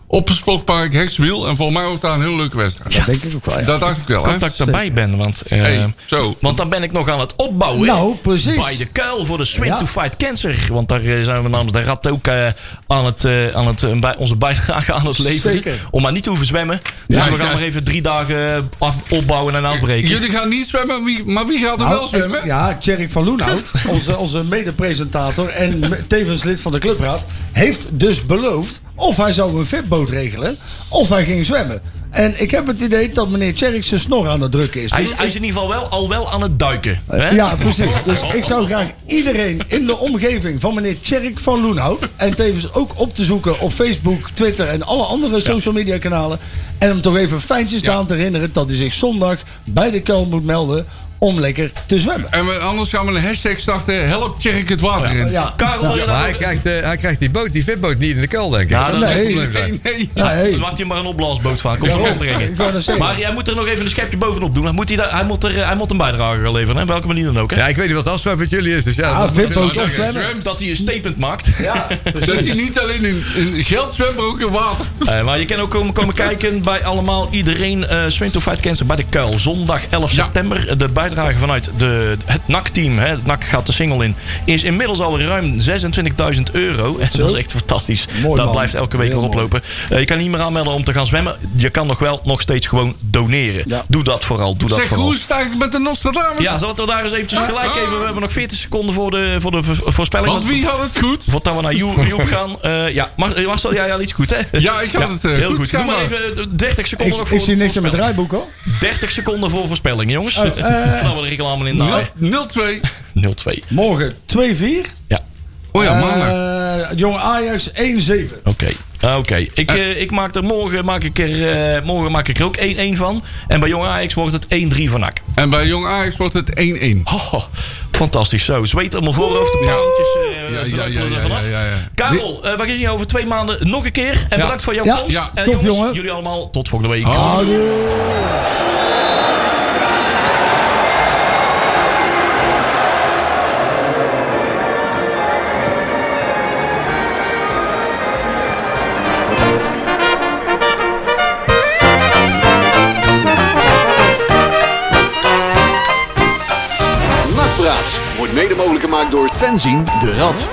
Op Sportpark Hexwiel. En volgens mij wordt daar een heel leuke wedstrijd. Dat denk ik ook wel, ja. Dat dacht ik wel, hè? Dat ik erbij ben, want, eh, Hey, zo. want dan ben ik nog aan het opbouwen. Nou, precies. Bij de kuil voor de Swim Ja. to Fight Cancer. Want daar eh, zijn we namens de Rad ook eh, aan het, eh, aan het, bij onze bijdrage aan het leveren. Zeker. Om maar niet te hoeven zwemmen. Dus Ja, we gaan ja. nog even drie dagen af, opbouwen en afbreken. Jullie gaan niet zwemmen, wie, maar wie gaat er Nou, wel zwemmen? ik- Ja, Tjerk van Loenhout, onze, onze mede-presentator en tevens lid van de clubraad, heeft dus beloofd of hij zou een regelen of hij ging zwemmen. En ik heb het idee dat meneer Tjerk zijn snor aan het drukken is. Hij, Dus is, hij is in ieder geval wel, al wel aan het duiken. Hè? Ja, precies. Dus ik zou graag iedereen in de omgeving van meneer Tjerk van Loenhout. En tevens ook op te zoeken op Facebook, Twitter en alle andere social media kanalen. En hem toch even fijntjes Ja. aan te herinneren dat hij zich zondag bij de kuil moet melden om lekker te zwemmen. En we, anders gaan we een hashtag starten. Help Tjerk het water in. Ja, Karel, Maar hij krijgt, eh, hij krijgt die boot, die fitboot niet in de kuil, denk ik. Ja, dat is is- een probleem. Nee, nee. Ja, hey. Dan maakt hij maar een opblaasboot van. Komt brengen. Maar hij moet er nog even een schepje bovenop doen. Dan moet hij, daar, hij, moet er, hij moet een bijdrage gaan leveren. Hè? Op welke manier dan ook. Hè? Ja, ik weet niet wat de afspraak met jullie is. Dus ja, Ah, dat- Nou, dat je zwemmen. zwemt. Dat hij een statement maakt. Ja, Dat hij niet alleen in, in geld zwemt, maar ook in water. Eh, maar je kan ook komen, komen kijken bij allemaal iedereen eh Swim to Fight Cancer bij de Kuil. Zondag 11 Ja. september. De bijdrage vanuit de, het NAC-team, hè, het NAC gaat de single in, is inmiddels al ruim 26.000 euro. En dat is echt fantastisch. Mooi, dat man. blijft elke week Heel weer oplopen. Eh, je kan niet meer aanmelden om te gaan zwemmen. Je kan nog wel nog steeds gewoon doneren. Ja. Doe dat vooral. Doe dat Zeg, vooral. hoe sta ik met de Nostradamus? Ja, zal het er daar eens eventjes gelijk even. We hebben nog 40 seconden voor de, voor de vo- voorspelling. Want wie had het goed? Voordat we naar Joep gaan. Eh, ja, Mar- eh, Marcel, jij had iets goed, hè? Ja, ik had het, heel goed. Doe maar even eh, 30 seconden ik, nog voor ik zie niks in mijn voorspelling. draaiboek hoor. 30 seconden voor voorspelling, jongens. Oh, we de reclame in naaien. 0-2. 0-2. Morgen 2-4. Ja, Oh ja, maandag. Eh, Jong Ajax 1-7. oké. Ah, Oké, ik, eh, ik maak er morgen, maak ik er, eh, morgen maak ik er ook 1-1 van. En bij Jong Ajax wordt het 1-3 van NAC. En bij Jong Ajax wordt het 1-1. Oh, fantastisch zo. Zweet op mijn voorhoofd, de eh Ja, ja, ja, ja, vanaf. ja, ja, ja. Karel, eh, we zien je over twee maanden nog een keer. En Ja. bedankt voor jouw Ja. komst. Ja. En Top, jongens, jongen. jullie allemaal tot volgende week. Houdoe. Mogelijk gemaakt door Fenzin de Rad.